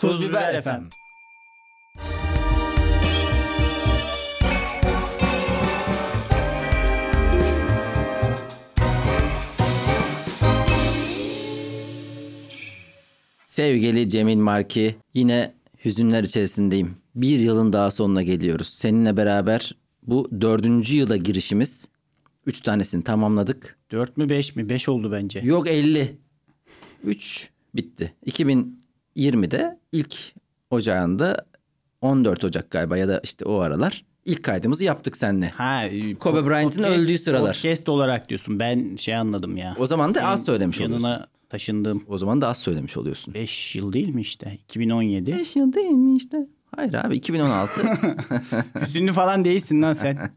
Tuz Biber efendim. Sevgili Cemil Marki, yine hüzünler içerisindeyim. Bir yılın daha sonuna geliyoruz. Seninle beraber bu dördüncü yıla girişimiz. Üç tanesini tamamladık. 4 mü 5 mi? 5 oldu bence. Yok 50. 3 bitti. 2020'de ilk ocağında 14 Ocak galiba ya da işte o aralar ilk kaydımızı yaptık seninle. Ha, e, Kobe Bryant'ın öldüğü sıralar. Podcast olarak diyorsun. Ben şey anladım ya. O zaman da az söylemiş oluyorsun. Yanına taşındığım O zaman da az söylemiş oluyorsun. 5 yıl değil mi işte? 2017. 5 yıl değil mi işte? Hayır abi 2016. Hüzünlü falan değilsin lan sen.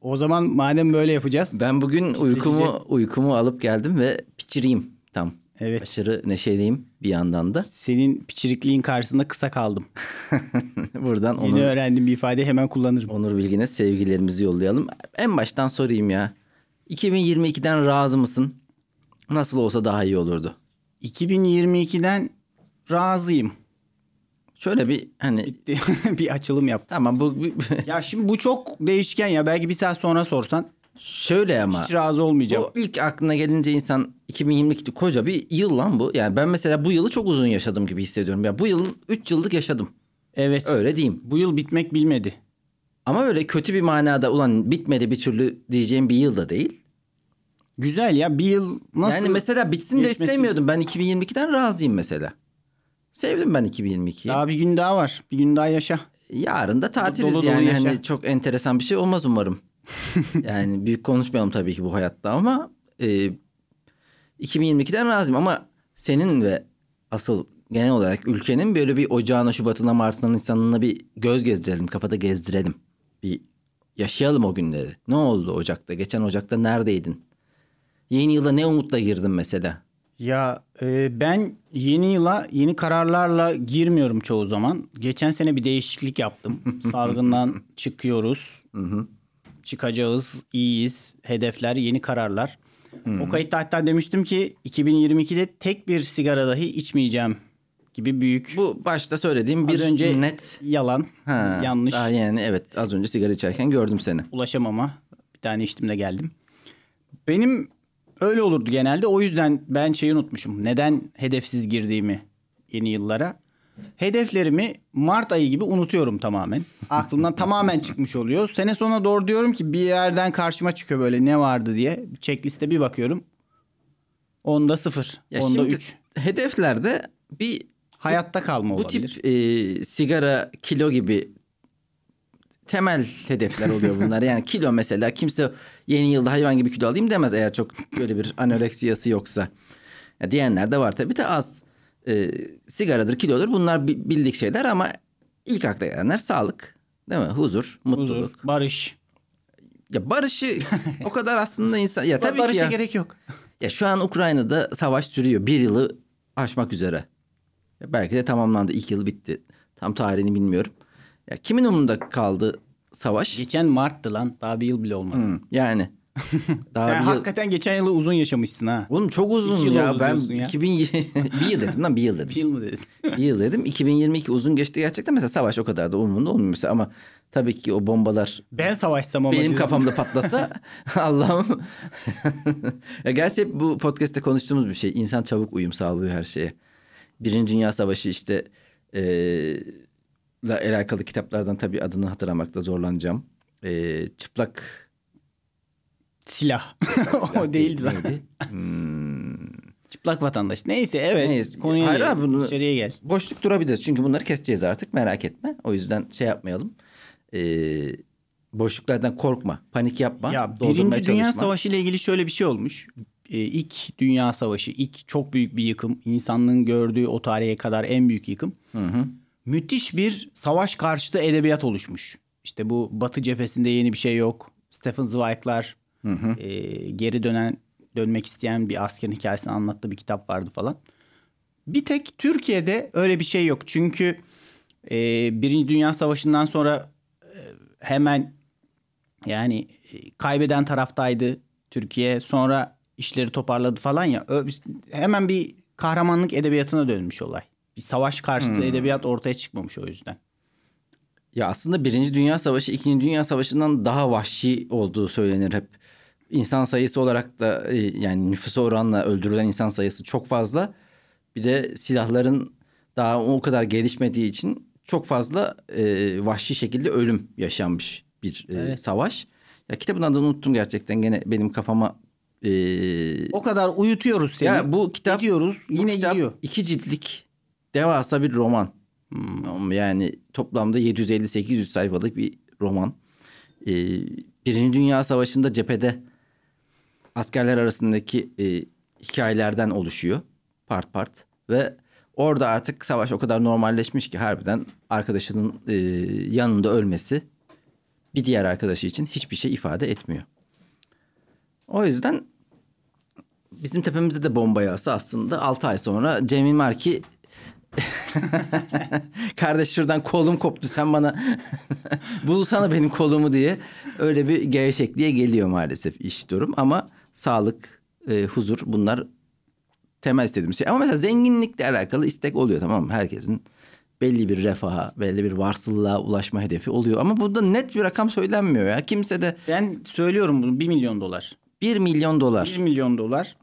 o zaman madem böyle yapacağız. ben bugün uykumu uykumu alıp geldim ve piçiriyim tam. Evet. Aşırı neşeliyim bir yandan da. Senin piçirikliğin karşısında kısa kaldım. Buradan Yeni Onur, öğrendiğim bir ifade hemen kullanırım. Onur Bilgin'e sevgilerimizi yollayalım. En baştan sorayım ya. 2022'den razı mısın? Nasıl olsa daha iyi olurdu. 2022'den razıyım. Şöyle bir hani bir açılım yap. tamam bu- Ya şimdi bu çok değişken ya. Belki bir saat sonra sorsan şöyle ama hiç razı olmayacağım. o ilk aklına gelince insan 2022 koca bir yıl lan bu. Yani ben mesela bu yılı çok uzun yaşadım gibi hissediyorum. Ya bu yıl 3 yıllık yaşadım. Evet. Öyle diyeyim. Bu yıl bitmek bilmedi. Ama böyle kötü bir manada ulan bitmedi bir türlü diyeceğim bir yıl da değil. Güzel ya bir yıl nasıl yani mesela bitsin de geçmesi- istemiyordum. Ben 2022'den razıyım mesela. Sevdim ben 2022'yi. Daha bir gün daha var. Bir gün daha yaşa. Yarın da tatiliz Dolu dolu yani yaşa. hani çok enteresan bir şey olmaz umarım. yani büyük konuşmayalım tabii ki bu hayatta ama e, 2022'den razıyım ama senin ve asıl genel olarak ülkenin böyle bir ocağına, şubatına, martına, nisanına bir göz gezdirelim, kafada gezdirelim. Bir yaşayalım o günleri. Ne oldu Ocak'ta? Geçen Ocak'ta neredeydin? Yeni yıla ne umutla girdin mesela? Ya e, ben yeni yıla yeni kararlarla girmiyorum çoğu zaman. Geçen sene bir değişiklik yaptım. Salgından çıkıyoruz. Çıkacağız, iyiyiz. Hedefler, yeni kararlar. O kayıtta hatta demiştim ki 2022'de tek bir sigara dahi içmeyeceğim gibi büyük Bu başta söylediğim bir Az önce net yalan, Ha, yanlış, Daha yani evet az önce sigara içerken gördüm seni. ulaşamama. Bir tane içtim de geldim. Benim öyle olurdu genelde. O yüzden ben şeyi unutmuşum. Neden hedefsiz girdiğimi yeni yıllara. Hedeflerimi Mart ayı gibi unutuyorum tamamen. Aklımdan tamamen çıkmış oluyor. Sene sonuna doğru diyorum ki bir yerden karşıma çıkıyor böyle ne vardı diye. Checkliste bir bakıyorum. Onda sıfır. Ya onda üç. hedeflerde bir Hayatta kalma bu olabilir. tip e, sigara kilo gibi temel hedefler oluyor bunlar. Yani kilo mesela kimse yeni yılda hayvan gibi kilo alayım demez eğer çok böyle bir anoreksiyası yoksa. Ya diyenler de var tabii de az. E, sigaradır, kilodur bunlar bi- bildik şeyler ama ilk akla gelenler sağlık, değil mi? Huzur, mutluluk. Huzur, barış. Ya barışı o kadar aslında insan ya tabii ki Barışa ya. gerek yok. Ya şu an Ukrayna'da savaş sürüyor. Bir yılı aşmak üzere. Ya belki de tamamlandı. İlk yıl bitti. Tam tarihini bilmiyorum. Ya kimin umurunda kaldı savaş? Geçen Mart'tı lan. Daha bir yıl bile olmadı. Hı, yani. Daha Sen bir yıl... hakikaten geçen yılı uzun yaşamışsın ha. Oğlum çok uzun ya. Ben ya. 2000 bir yıl dedim lan bir yıl dedim. Bir yıl mı dedin? bir yıl dedim. 2022 uzun geçti gerçekten. Mesela savaş o kadar da umurumda olmuyor mesela ama tabii ki o bombalar Ben savaşsam ama benim diyorsun. kafamda patlasa Allah'ım. ya gerçi bu podcast'te konuştuğumuz bir şey. İnsan çabuk uyum sağlıyor her şeye. Birinci Dünya Savaşı işte eee la alakalı kitaplardan tabii adını hatırlamakta zorlanacağım. Eee çıplak Silah. o değildi lan. Hmm, Çıplak vatandaş. Neyse evet. Neyse. Konuya Hayır gel. bunu- İçeriye gel. boşluk durabiliriz çünkü bunları keseceğiz artık merak etme. O yüzden şey yapmayalım. Eee boşluklardan korkma, panik yapma. Ya Birinci Dünya çalışma. Savaşı ile ilgili şöyle bir şey olmuş. Ee, ilk Dünya Savaşı, ilk çok büyük bir yıkım. insanlığın gördüğü o tarihe kadar en büyük yıkım. Hı hı. Müthiş bir savaş karşıtı edebiyat oluşmuş. İşte bu Batı cephesinde yeni bir şey yok. Stephen Zweig'lar Hı hı. e, geri dönen dönmek isteyen bir askerin hikayesini anlattığı bir kitap vardı falan. Bir tek Türkiye'de öyle bir şey yok. Çünkü e, Birinci Dünya Savaşı'ndan sonra e, hemen yani e, kaybeden taraftaydı Türkiye. Sonra işleri toparladı falan ya. Ö- hemen bir kahramanlık edebiyatına dönmüş olay. bir savaş karşıtı edebiyat ortaya çıkmamış o yüzden. Ya aslında Birinci Dünya Savaşı İkinci Dünya Savaşı'ndan daha vahşi olduğu söylenir hep. İnsan sayısı olarak da e, yani nüfusa oranla öldürülen insan sayısı çok fazla. Bir de silahların daha o kadar gelişmediği için çok fazla e, vahşi şekilde ölüm yaşanmış bir e, Evet. savaş. Ya kitabın adını unuttum gerçekten gene benim kafama e, O kadar uyutuyoruz seni. ya bu kitap Gidiyoruz bu yine kitap gidiyor. iki ciltlik devasa bir roman. Hmm. Yani toplamda 750-800 sayfalık bir roman. Ee, Birinci Dünya Savaşı'nda cephede askerler arasındaki e, hikayelerden oluşuyor. Part part. Ve orada artık savaş o kadar normalleşmiş ki harbiden arkadaşının e, yanında ölmesi bir diğer arkadaşı için hiçbir şey ifade etmiyor. O yüzden bizim tepemizde de bomba yağsa aslında 6 ay sonra Cemil Marki kardeş şuradan kolum koptu sen bana bulsana benim kolumu diye öyle bir gevşekliğe geliyor maalesef iş durum ama sağlık, e, huzur bunlar temel istediğimiz şey. Ama mesela zenginlikle alakalı istek oluyor tamam mı? Herkesin belli bir refaha, belli bir varsıllığa ulaşma hedefi oluyor. Ama burada net bir rakam söylenmiyor ya. Kimse de Ben söylüyorum bunu 1 milyon dolar. 1 milyon dolar 1 milyon dolar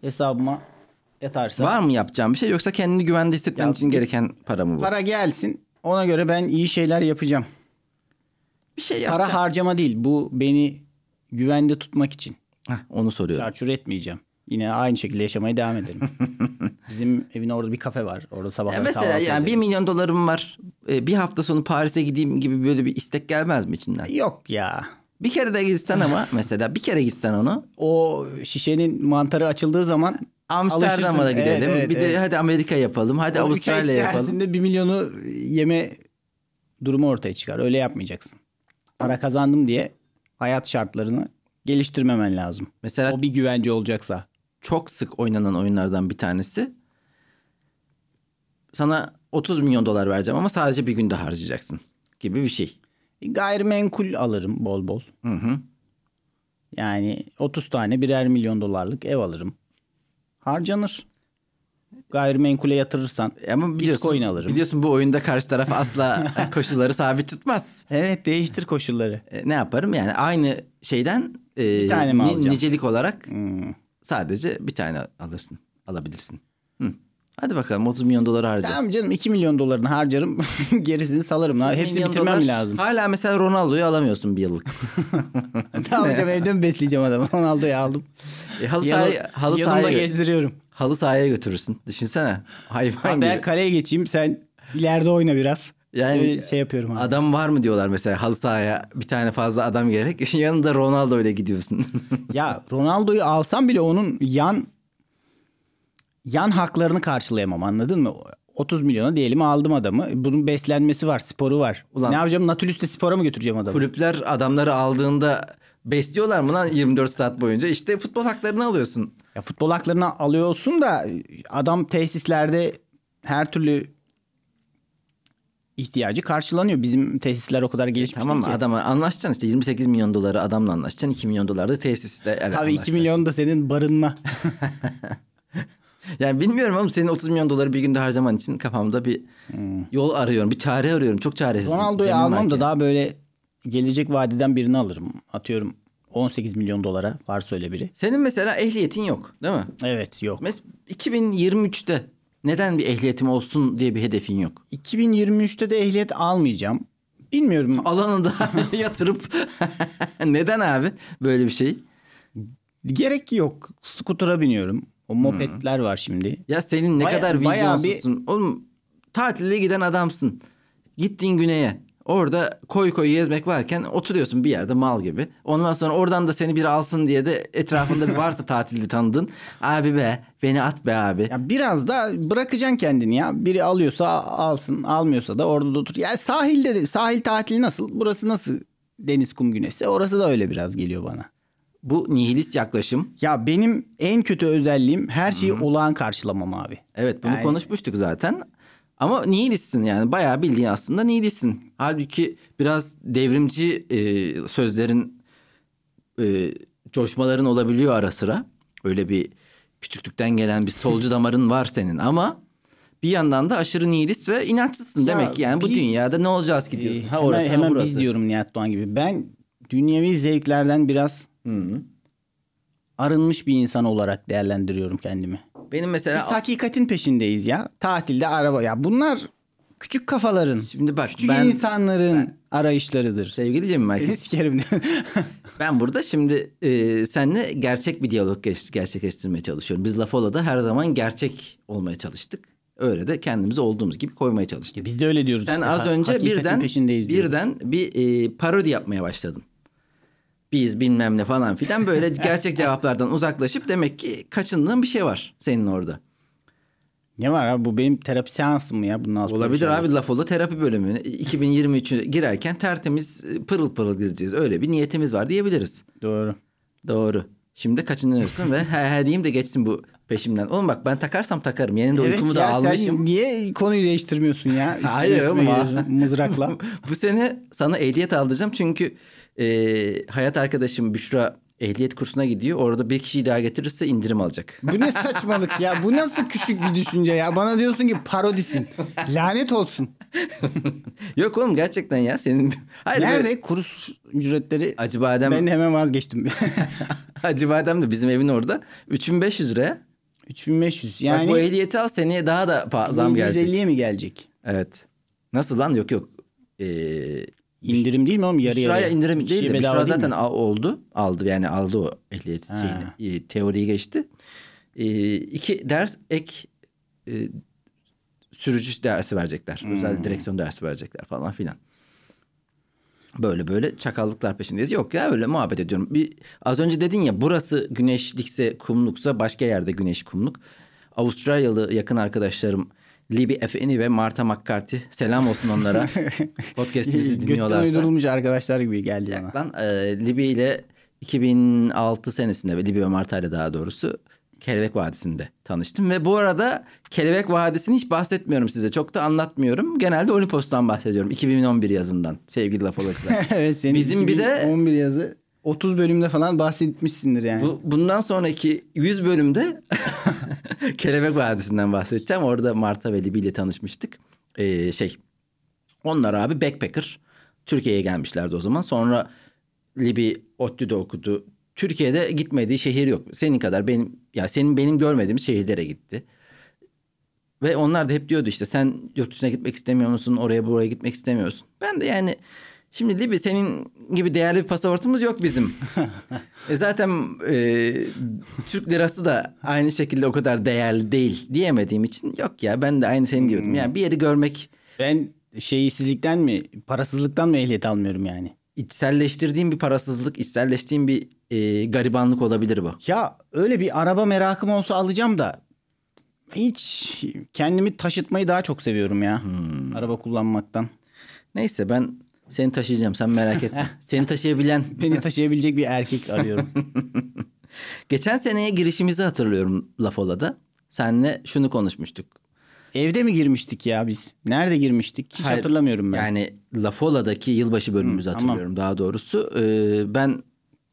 hesabıma yatarsa var mı yapacağım bir şey yoksa kendini güvende hissetmen Ya için bir- gereken para mı bu? para gelsin. Ona göre ben iyi şeyler yapacağım. bir şey Para yapacağım. harcama değil. Bu beni güvende tutmak için. Heh, onu soruyorum. Çarçur etmeyeceğim. Yine aynı şekilde yaşamaya devam ederim. Bizim evin orada bir kafe var. Orada sabah Ya mesela yani 1 milyon dolarım var. e, Bir hafta sonu Paris'e gideyim gibi böyle bir istek gelmez mi içinden? Yok ya. Bir kere de gitsen ama mesela bir kere gitsen onu O şişenin mantarı açıldığı zaman Amsterdam'a da gidelim. Evet, evet, bir de evet. hadi Amerika yapalım. Hadi Avustralya yapalım. içerisinde bir milyonu yeme durumu ortaya çıkar. Öyle yapmayacaksın. Para kazandım diye hayat şartlarını geliştirmemen lazım. Mesela O bir güvence olacaksa. çok sık oynanan oyunlardan bir tanesi. Sana 30 milyon dolar vereceğim ama sadece bir günde harcayacaksın gibi bir şey. Gayrimenkul alırım bol bol. Hı hı. Yani 30 tane birer milyon dolarlık ev alırım. Harcanır. Gayrimenkule yatırırsan. Ama biliyorsun, Bitcoin alırım. biliyorsun bu oyunda karşı taraf asla koşulları sabit tutmaz. Evet değiştir koşulları. E, ne yaparım? Yani aynı şeyden e, tane mi ni- nicelik olarak Hmm. sadece bir tane alırsın. Alabilirsin. Hı. Hadi bakalım 30 milyon dolar harca. Tamam canım 2 milyon dolarını harcarım. Gerisini salarım. Ha, Hepsini bitirmem dolar. lazım. Hala mesela Ronaldo'yu alamıyorsun bir yıllık. ne yapacağım evde mi besleyeceğim adamı? Ronaldo'yu aldım. E, halı, sahaya, halı, yanımda gezdiriyorum. Halı sahaya götürürsün. Düşünsene. Hayvan Ha, gibi. ben kaleye geçeyim sen ileride oyna biraz. Yani Öyle şey yapıyorum abi. Adam var mı diyorlar mesela halı sahaya bir tane fazla adam gerek. Yanında Ronaldo ile gidiyorsun. Ya Ronaldo'yu alsam bile onun yan yan haklarını karşılayamam anladın mı? 30 milyona diyelim aldım adamı. Bunun beslenmesi var, sporu var. Ulan- ne yapacağım? Natürlüs'te spora mı götüreceğim adamı? Kulüpler adamları aldığında besliyorlar mı lan 24 saat boyunca? İşte futbol haklarını alıyorsun. Ya futbol haklarını alıyorsun da adam tesislerde her türlü ihtiyacı karşılanıyor. Bizim tesisler o kadar gelişmiş Tamam mı? değil ki. Adama anlaşacaksın işte 28 milyon doları adamla anlaşacaksın. 2 milyon dolar da tesisle Abi 2 anlaşacaksın. milyon da senin barınma. Yani bilmiyorum oğlum senin 30 milyon doları bir günde harcaman için kafamda bir yol arıyorum. Bir çare arıyorum. Çok çaresizim. Hmm. Ronaldo'yu almam da daha böyle gelecek vadeden birini alırım. Atıyorum 18 milyon dolara varsa öyle biri. Senin mesela ehliyetin yok değil mi? Evet yok. Mes 2023'te neden bir ehliyetim olsun diye bir hedefin yok? 2023'te de ehliyet almayacağım. Bilmiyorum. Alanında yatırıp neden abi böyle bir şey? Gerek yok. Skutura biniyorum. O mopedler var şimdi. Ya senin ne Baya- kadar bayağı bir- vizyonsuzsun. Oğlum tatile giden adamsın. Gittin güneye. Orada koy koy gezmek varken oturuyorsun bir yerde mal gibi. Ondan sonra oradan da seni biri alsın diye de etrafında bir varsa tatilde tanıdın. Abi be beni at be abi. Ya biraz da bırakacaksın kendini ya. Biri alıyorsa alsın, almıyorsa da orada da otur. Yani sahilde de, sahil tatili nasıl? Burası nasıl? Deniz, kum, güneşse orası da öyle biraz geliyor bana. Bu nihilist yaklaşım. Ya benim en kötü özelliğim her şeyi olağan karşılamam abi. Evet bunu Yani- konuşmuştuk zaten. Ama nihilistsin yani bayağı bildiğin aslında nihilistsin. Halbuki biraz devrimci e, sözlerin e, coşmaların olabiliyor ara sıra. Öyle bir küçüklükten gelen bir solcu damarın var senin ama bir yandan da aşırı nihilist ve inançsızsın Ya demek ki. Yani bu biz- dünyada ne olacağız ki diyorsun. Ee, Ha hemen, orası ha hemen burası. biz diyorum Nihat Doğan gibi. Ben dünyevi zevklerden biraz Hı. arınmış bir insan olarak değerlendiriyorum kendimi. Benim Biz mesela hakikatin peşindeyiz ya. Tatilde araba. Ya bunlar küçük kafaların, şimdi bak küçük ben insanların arayışlarıdır. sevgili Cem Seni sikerim. Ben burada şimdi e, seninle gerçek bir diyalog gerçekleştirmeye çalışıyorum. Biz Lafola'da her zaman gerçek olmaya çalıştık. Öyle de kendimizi olduğumuz gibi koymaya çalıştık. Biz de öyle diyoruz. Sen işte. az önce birden birden bir e, parodi yapmaya başladın. Biz bilmem ne falan filan böyle gerçek cevaplardan uzaklaşıp demek ki kaçındığın bir şey var senin orada. Ne var abi bu benim terapi seansım mı ya bunun altında? bir Olabilir şey abi Lafola terapi bölümüne 2023'e girerken tertemiz e, pırıl pırıl gireceğiz. Öyle bir niyetimiz var diyebiliriz. Doğru. Doğru. Şimdi kaçınıyorsun ve he he diyeyim de geçsin bu peşimden. Oğlum bak ben takarsam takarım. Yanında uykumu da ya almışım. sen niye konuyu değiştirmiyorsun ya? Hayır oğlum, Mızrakla. bu sene sana ehliyet aldıracağım çünkü e, hayat arkadaşım Büşra ehliyet kursuna gidiyor. Orada bir kişiyi daha getirirse indirim alacak. Bu ne saçmalık ya? Bu nasıl küçük bir düşünce ya? Bana diyorsun ki parodisin. Lanet olsun. Yok oğlum gerçekten ya senin... Hayır, Nerede böyle- kurs ücretleri? Acıbadem, Ben hemen vazgeçtim. Acıbadem de bizim evin orada. 3500 liraya. 3500 Yani... Bak bu ehliyeti al seneye daha da zam gelecek. 150'ye mi gelecek? Evet. Nasıl lan? Yok yok. Ee, İndirim değil mi oğlum? Yarı Büşra'ya yarıya. indirim değil de bedava Büşra zaten mi? oldu. Aldı yani aldı o ehliyet şeyini. e, Teoriyi geçti. E, iki ders ek e, sürücü dersi verecekler. Hmm. Özel direksiyon dersi verecekler falan filan. Böyle böyle çakallıklar peşindeyiz. Yok ya öyle muhabbet ediyorum. Bir, az önce dedin ya burası güneşlikse kumluksa başka yerde güneş kumluk. Avustralyalı yakın arkadaşlarım Libby Efeni ve Marta McCarthy selam olsun onlara. Podcast'imizi dinliyorlarsa. uydurulmuş arkadaşlar gibi geldi bana. Lan e, Libya ile 2006 senesinde ve Libya ve Marta ile daha doğrusu Kelebek Vadisi'nde tanıştım. Ve bu arada Kelebek Vadisi'ni hiç bahsetmiyorum size. Çok da anlatmıyorum. Genelde Olimpos'tan bahsediyorum. 2011 yazından sevgili laf olasılar. evet senin Bizim bir de- 11 yazı 30 bölümde falan bahsetmişsindir yani. Bu, bundan sonraki 100 bölümde Kelebek Vadisi'nden bahsedeceğim. Orada Marta ve Libya ile tanışmıştık. Ee, şey onlar abi backpacker. Türkiye'ye gelmişlerdi o zaman. Sonra Libby ODTÜ'de okudu. Türkiye'de gitmediği şehir yok. Senin kadar benim ya senin benim görmediğim şehirlere gitti. Ve onlar da hep diyordu işte sen yurt dışına gitmek istemiyor musun? Oraya buraya gitmek istemiyorsun. Ben de yani şimdi Libby senin gibi değerli bir pasaportumuz yok bizim. e zaten e, Türk lirası da aynı şekilde o kadar değerli değil diyemediğim için yok ya ben de aynı seni diyordum. Yani bir yeri görmek Ben şeysizlikten mi, parasızlıktan mı ehliyet almıyorum yani? içselleştirdiğim bir parasızlık, içselleştiğim bir e, garibanlık olabilir bu. Ya öyle bir araba merakım olsa alacağım da hiç kendimi taşıtmayı daha çok seviyorum ya. Hmm. Araba kullanmaktan. Neyse ben seni taşıyacağım sen merak etme. seni taşıyabilen. Beni taşıyabilecek bir erkek arıyorum. Geçen seneye girişimizi hatırlıyorum Lafola'da. Seninle şunu konuşmuştuk. Evde mi girmiştik ya biz? Nerede girmiştik? Hiç Hayır, hatırlamıyorum ben. Yani Lafola'daki yılbaşı bölümümüzü Hı, tamam. hatırlıyorum daha doğrusu. Ee, ben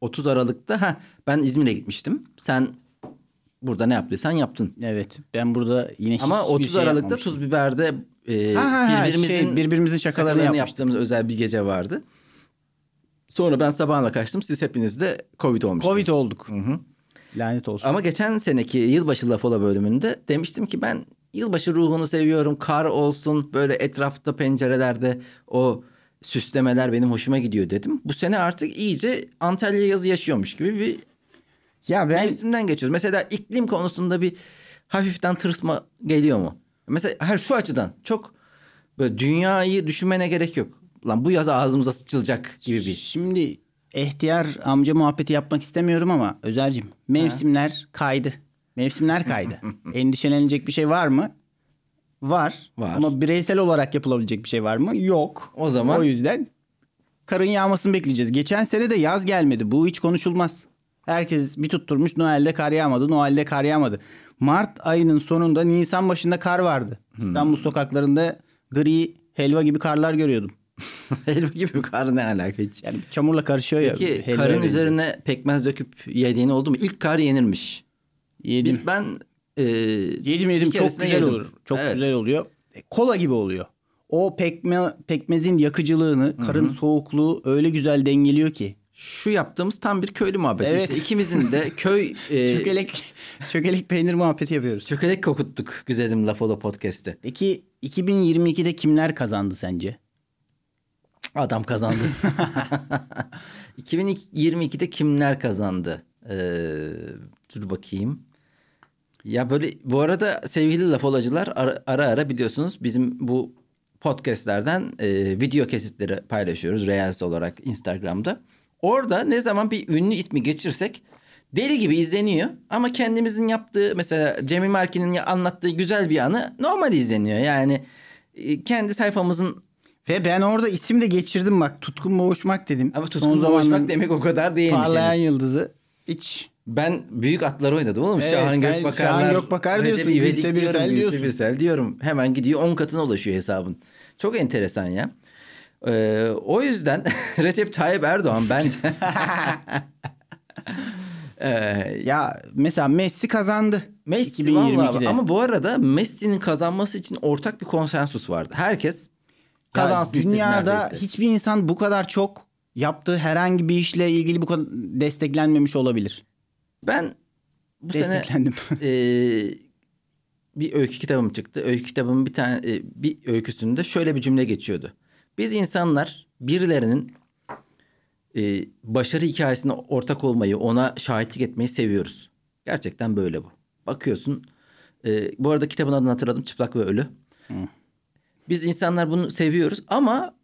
30 Aralık'ta ha ben İzmir'e gitmiştim. Sen burada ne yaptıysan yaptın. Evet. Ben burada yine Ama hiçbir 30 şey Aralık'ta. Tuz Biber'de e, Ha, ha, birbirimizin, şey, birbirimizin şakalarını yaptığımız özel bir gece vardı. Sonra ben sabahla kaçtım. Siz hepiniz de Covid olmuştunuz. Covid olduk. Hı hı. Lanet olsun. Ama geçen seneki yılbaşı Lafola bölümünde demiştim ki ben yılbaşı ruhunu seviyorum. Kar olsun böyle etrafta pencerelerde o süslemeler benim hoşuma gidiyor dedim. Bu sene artık iyice Antalya yazı yaşıyormuş gibi bir ya ben mevsimden geçiyoruz. Mesela iklim konusunda bir hafiften tırsma geliyor mu? Mesela her şu açıdan çok böyle dünyayı düşünmene gerek yok. Lan bu yaz ağzımıza sıçılacak gibi bir. Şimdi ihtiyar amca muhabbeti yapmak istemiyorum ama Özer'cim mevsimler kaydı. Mevsimler kaydı. Endişelenecek bir şey var mı? Var. Var. Ama bireysel olarak yapılabilecek bir şey var mı? Yok. O zaman- O yüzden karın yağmasını bekleyeceğiz. Geçen sene de yaz gelmedi. Bu hiç konuşulmaz. Herkes bir tutturmuş Noel'de kar yağmadı. Noel'de kar yağmadı. Mart ayının sonunda Nisan başında kar vardı. Hmm. İstanbul sokaklarında gri helva gibi karlar görüyordum. Helva gibi kar ne alaka hiç. Yani çamurla karışıyor ya. Peki karın benziyor. üzerine pekmez döküp yediğin oldu mu? İlk kar yenirmiş. Yedim. Biz ben e, Yedim yedim çok güzel yedim. olur. Çok Evet. güzel oluyor. E, Kola gibi oluyor. O pekme, pekmezin yakıcılığını, karın soğukluğu öyle güzel dengeliyor ki. Şu yaptığımız tam bir köylü muhabbeti. Evet. İşte ikimizin de köy e, Çökelek, çökelek peynir muhabbeti yapıyoruz. çökelek kokuttuk güzelim Lafolo Podcast'te. Peki 2022'de kimler kazandı sence? Adam kazandı. 2022'de kimler kazandı? Ee, dur bakayım. Ya böyle bu arada sevgili lafolacılar ara ara, ara biliyorsunuz bizim bu podcastlerden e, video kesitleri paylaşıyoruz Reels olarak Instagram'da. Orada ne zaman bir ünlü ismi geçirsek deli gibi izleniyor. Ama kendimizin yaptığı mesela Cemil Marki'nin anlattığı güzel bir anı normal izleniyor. Yani e, kendi sayfamızın Ve ben orada isim de geçirdim bak. Tutkun Boğuşmak dedim. ama Son tutkun zamanların boğuşmak demek o kadar değilmiş. Parlayan henüz. yıldızı. Hiç. Ben büyük atlar oynadım oğlum. Evet, Şahan Gökbakarlar. Şahan Gökbakar Recep diyorsun, İvedik Gülse diyorum. Birsel diyorum. Hemen gidiyor 10 katına ulaşıyor hesabın. Çok enteresan ya. Ee, o yüzden Recep Tayyip Erdoğan bence... Ee, Ya mesela Messi kazandı. Messi 2022'de. vallahi ama bu arada Messi'nin kazanması için ortak bir konsensus vardı. Herkes Ya kazansın istedi dünyada neredeyse. hiçbir insan bu kadar çok yaptığı herhangi bir işle ilgili bu kadar desteklenmemiş olabilir. Ben bu sene Desteklendim. Ee, bir öykü kitabım çıktı. Öykü kitabımın bir tane e, bir öyküsünde şöyle bir cümle geçiyordu. Biz insanlar birilerinin e, başarı hikayesine ortak olmayı, ona şahitlik etmeyi seviyoruz. Gerçekten böyle bu. Bakıyorsun. e, bu arada kitabın adını hatırladım. Çıplak ve Ölü. Biz insanlar bunu seviyoruz ama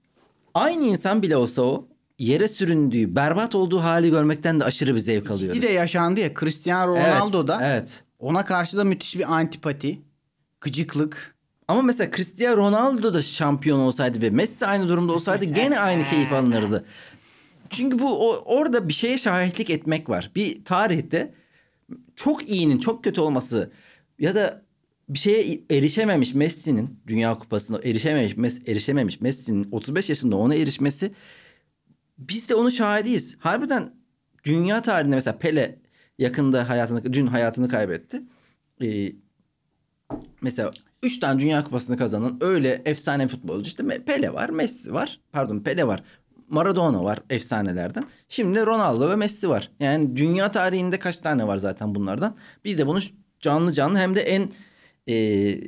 aynı insan bile olsa o yere süründüğü, berbat olduğu hali görmekten de aşırı bir zevk alıyoruz. İkisi de yaşandı ya. Cristiano Evet, Ronaldo da Evet. ona karşı da müthiş bir antipati, gıcıklık. Ama mesela Cristiano Ronaldo da şampiyon olsaydı ve Messi aynı durumda olsaydı gene aynı keyif alınırdı. Çünkü bu o- orada bir şeye şahitlik etmek var. Bir tarihte çok iyinin çok kötü olması ya da bir şeye erişememiş Messi'nin Dünya Kupası'na erişememiş Mes- erişememiş Messi'nin 35 yaşında ona erişmesi biz de onun şahidiyiz. Harbiden dünya tarihinde mesela Pele yakında hayatını dün hayatını kaybetti. Ee, mesela 3 tane Dünya Kupası'nı kazanan öyle efsane futbolcu işte Pele var, Messi var. Pardon Pele var. Maradona var efsanelerden. Şimdi Ronaldo ve Messi var. Yani dünya tarihinde kaç tane var zaten bunlardan. Biz de bunu canlı canlı hem de en e,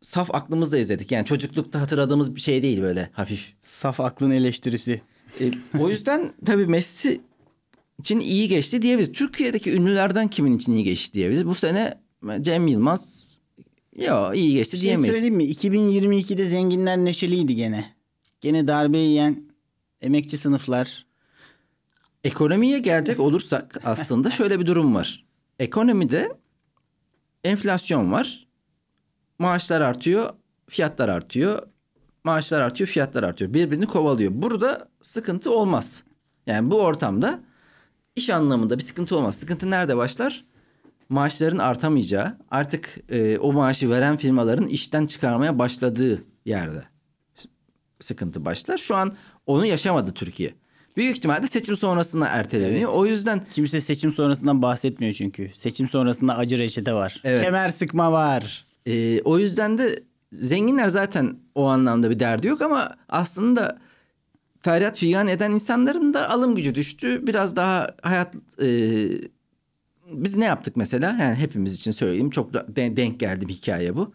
saf aklımızla izledik. Yani çocuklukta hatırladığımız bir şey değil böyle hafif. Saf aklın eleştirisi. E, o yüzden tabii Messi için iyi geçti diyebiliriz. Türkiye'deki ünlülerden kimin için iyi geçti diyebiliriz. Bu sene Cem Yılmaz ya iyi geçti şey diyemeyiz. söyleyeyim mi? 2022'de zenginler neşeliydi gene. Gene darbe yiyen emekçi sınıflar. Ekonomiye gelecek olursak aslında şöyle bir durum var. Ekonomide enflasyon var. Maaşlar artıyor, fiyatlar artıyor. Maaşlar artıyor, fiyatlar artıyor. Birbirini kovalıyor. Burada sıkıntı olmaz. Yani bu ortamda iş anlamında bir sıkıntı olmaz. Sıkıntı nerede başlar? Maaşların artamayacağı, artık e, o maaşı veren firmaların işten çıkarmaya başladığı yerde sıkıntı başlar. Şu an onu yaşamadı Türkiye. Büyük ihtimalle seçim sonrasına erteleniyor. O yüzden Kimse seçim sonrasından bahsetmiyor çünkü. Seçim sonrasında acı reçete var. Evet. Kemer sıkma var. e, o yüzden de zenginler zaten o anlamda bir derdi yok ama aslında feryat figan eden insanların da alım gücü düştü. Biraz daha hayat e, biz ne yaptık mesela? Yani hepimiz için söyleyeyim. Çok de- denk geldi bir hikaye bu.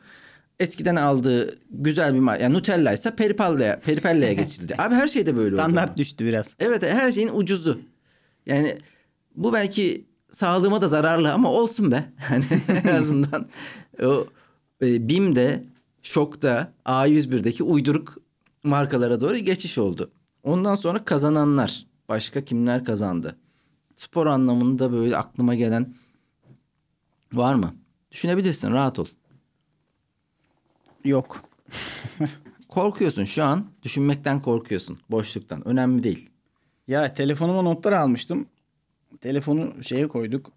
Eskiden aldığı güzel bir ma- yani Nutella ise Peripella'ya Peripella'ya geçildi. Abi her şeyde böyle oldu. Standart düştü biraz. Evet her şeyin ucuzu. Yani bu belki sağlığıma da zararlı ama olsun be. Yani en azından o e, BİM'de, Şok'ta, A101'deki uyduruk markalara doğru geçiş oldu. Ondan sonra kazananlar. Başka kimler kazandı? Spor anlamında böyle aklıma gelen var mı? Düşünebilirsin rahat ol. Yok. Korkuyorsun şu an. Düşünmekten korkuyorsun. Boşluktan. Önemli değil. Ya telefonuma notlar almıştım. Telefonu şeye koyduk.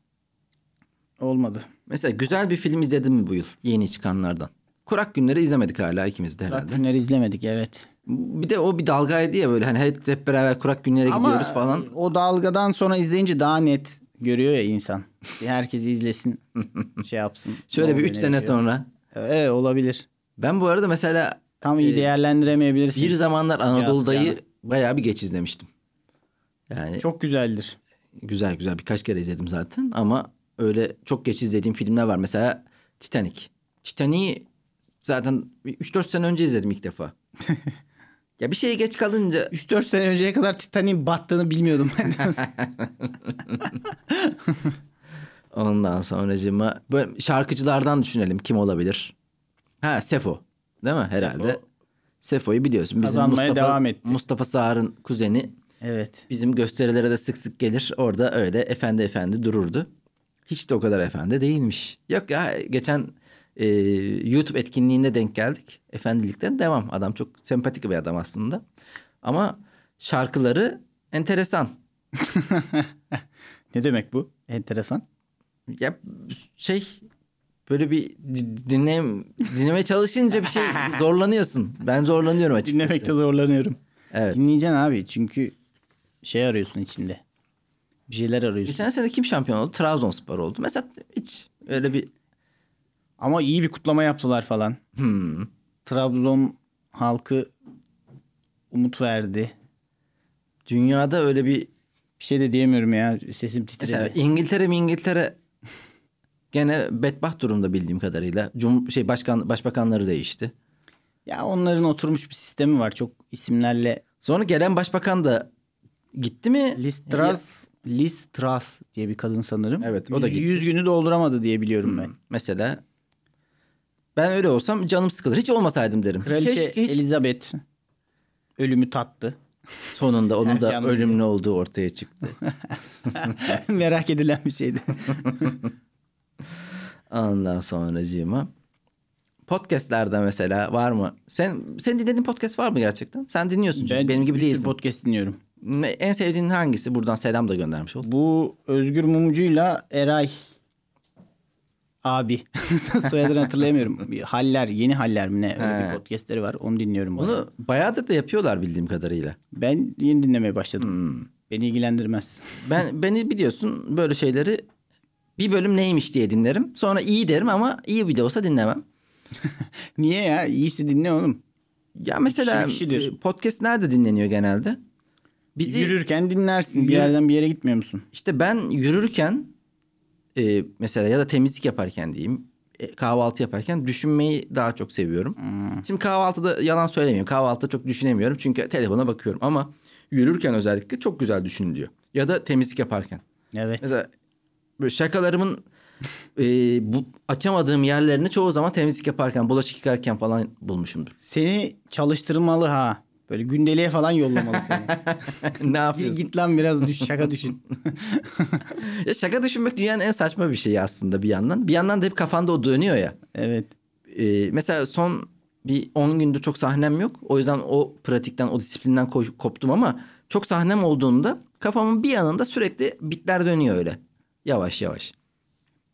Olmadı. Mesela güzel bir film izledin mi bu yıl? Yeni çıkanlardan. Kurak Günleri izlemedik hala ikimiz de herhalde. Kurak günleri izlemedik evet. Bir de o bir dalgaydı ya böyle hani hep, hep beraber Kurak Günlere gidiyoruz Ama falan. o dalgadan sonra izleyince daha net görüyor ya insan. Herkes izlesin, şey yapsın. Şöyle bir oluyor, 3 ne sene bitiyor. sonra. Evet olabilir. Ben bu arada mesela Tam iyi Ee, değerlendiremeyebilirsin. bir zamanlar Anadolu'dayı sıcağına. bayağı bir geç izlemiştim. Yani Çok güzeldir. güzel güzel birkaç kere izledim zaten ama öyle çok geç izlediğim filmler var. Mesela Titanic. Titanic'i zaten 3-4 sene önce izledim ilk defa. ya bir şeye geç kalınca 3-4 sene önceye kadar Titanic'in battığını bilmiyordum ben. ondan sonracığıma böyle şarkıcılardan düşünelim kim olabilir? Ha Sefo değil mi herhalde? Sefo. Sefo'yu biliyorsun. Bizim Kazanmaya Mustafa, devam etti. Mustafa Sağar'ın kuzeni evet. bizim gösterilere de sık sık gelir. Orada öyle efendi efendi dururdu. Hiç de o kadar efendi değilmiş. Yok ya geçen e, YouTube etkinliğinde denk geldik. Efendilikten devam. Adam çok sempatik bir adam aslında. Ama şarkıları enteresan. Ne demek bu? Enteresan. Ya şey böyle bir di- dinleyem, dinlemeye çalışınca bir şey zorlanıyorsun. Ben zorlanıyorum açıkçası. Dinlemekte zorlanıyorum. Evet. Dinleyeceksin abi çünkü şey arıyorsun içinde. Bir şeyler arıyorsun. Geçen sene kim şampiyon oldu? Trabzonspor oldu. Mesela hiç öyle bir Ama iyi bir kutlama yaptılar falan. hmm, Trabzon halkı umut verdi. dünyada öyle bir Bir şey de diyemiyorum ya. Sesim titredi. Mesela İngiltere mi İngiltere gene bedbaht durumda bildiğim kadarıyla. Cum şey başkan başbakanları değişti. Ya onların oturmuş bir sistemi var. Çok isimlerle Sonra gelen başbakan da gitti mi? Liz Truss, Liz Truss diye bir kadın sanırım. Evet, o da gitti. yüz günü dolduramadı diye biliyorum ben. Mesela ben öyle olsam canım sıkılır. Hiç olmasaydım derim. Kraliçe Keşke hiç Elizabeth ölümü tattı. sonunda onun da ölümlü olduğu ortaya çıktı. Merak edilen bir şeydi. Ondan sonracığıma. Podcast'lerde mesela var mı? Sen sen dinlediğin podcast var mı gerçekten? Sen dinliyorsun çünkü benim gibi değilsin. podcast dinliyorum. En sevdiğin hangisi? Buradan selam da göndermiş ol. Bu Özgür Mumcu'yla Eray abi. Soyadını hatırlayamıyorum. Bir Haller, yeni Haller mi ne? Öyle He. bir podcastleri var. Onu dinliyorum. Onu bayağıdır da yapıyorlar bildiğim kadarıyla. Ben yeni dinlemeye başladım. Hmm. Beni ilgilendirmez. Ben beni biliyorsun böyle şeyleri bir bölüm neymiş diye dinlerim. Sonra iyi derim ama iyi bile olsa dinlemem. Niye ya? İyisi dinle oğlum. Ya mesela Kişi e, podcast nerede dinleniyor genelde? Bizi Yürürken dinlersin. Bir Yürü- yerden bir yere gitmiyor musun? işte ben yürürken e, mesela ya da temizlik yaparken diyeyim e, kahvaltı yaparken düşünmeyi daha çok seviyorum. Hmm. Şimdi kahvaltıda yalan söylemiyorum. Kahvaltıda çok düşünemiyorum çünkü telefona bakıyorum ama yürürken özellikle çok güzel düşünülüyor. Ya da temizlik yaparken. Evet. Mesela böyle şakalarımın e, bu açamadığım yerlerini çoğu zaman temizlik yaparken, bulaşık yıkarken falan bulmuşumdur. Seni çalıştırmalı ha. Böyle gündeliğe falan yollamalı seni. ne yapıyorsun? git lan biraz düş, şaka düşün. Ya şaka düşünmek dünyanın en saçma bir şeyi aslında bir yandan. Bir yandan da hep kafanda o dönüyor ya. Evet. E, mesela son bir 10 gündür çok sahnem yok. O yüzden o pratikten, o disiplinden ko- koptum ama çok sahnem olduğunda kafamın bir yanında sürekli bitler dönüyor öyle. Yavaş yavaş.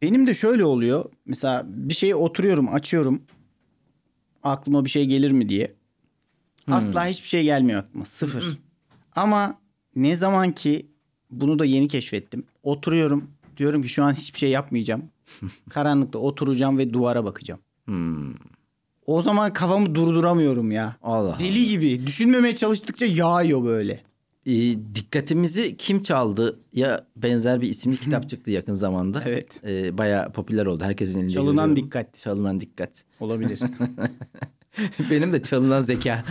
Benim de şöyle oluyor. Mesela bir şeye oturuyorum, açıyorum. Aklıma bir şey gelir mi diye. Asla hiçbir şey gelmiyor aklıma. Sıfır. Ama ne zaman ki bunu da yeni keşfettim. Oturuyorum. Diyorum ki şu an hiçbir şey yapmayacağım. Karanlıkta oturacağım ve duvara bakacağım. Hmm. O zaman kafamı durduramıyorum ya. Allah. Deli gibi. Düşünmemeye çalıştıkça yağıyor böyle. E, dikkatimizi kim çaldı ya benzer bir isimli kitap çıktı yakın zamanda. Evet. E, bayağı popüler oldu. Herkesin elinde Çalınan görüyorum. dikkat. Çalınan dikkat. Olabilir. Benim de çalınan zeka.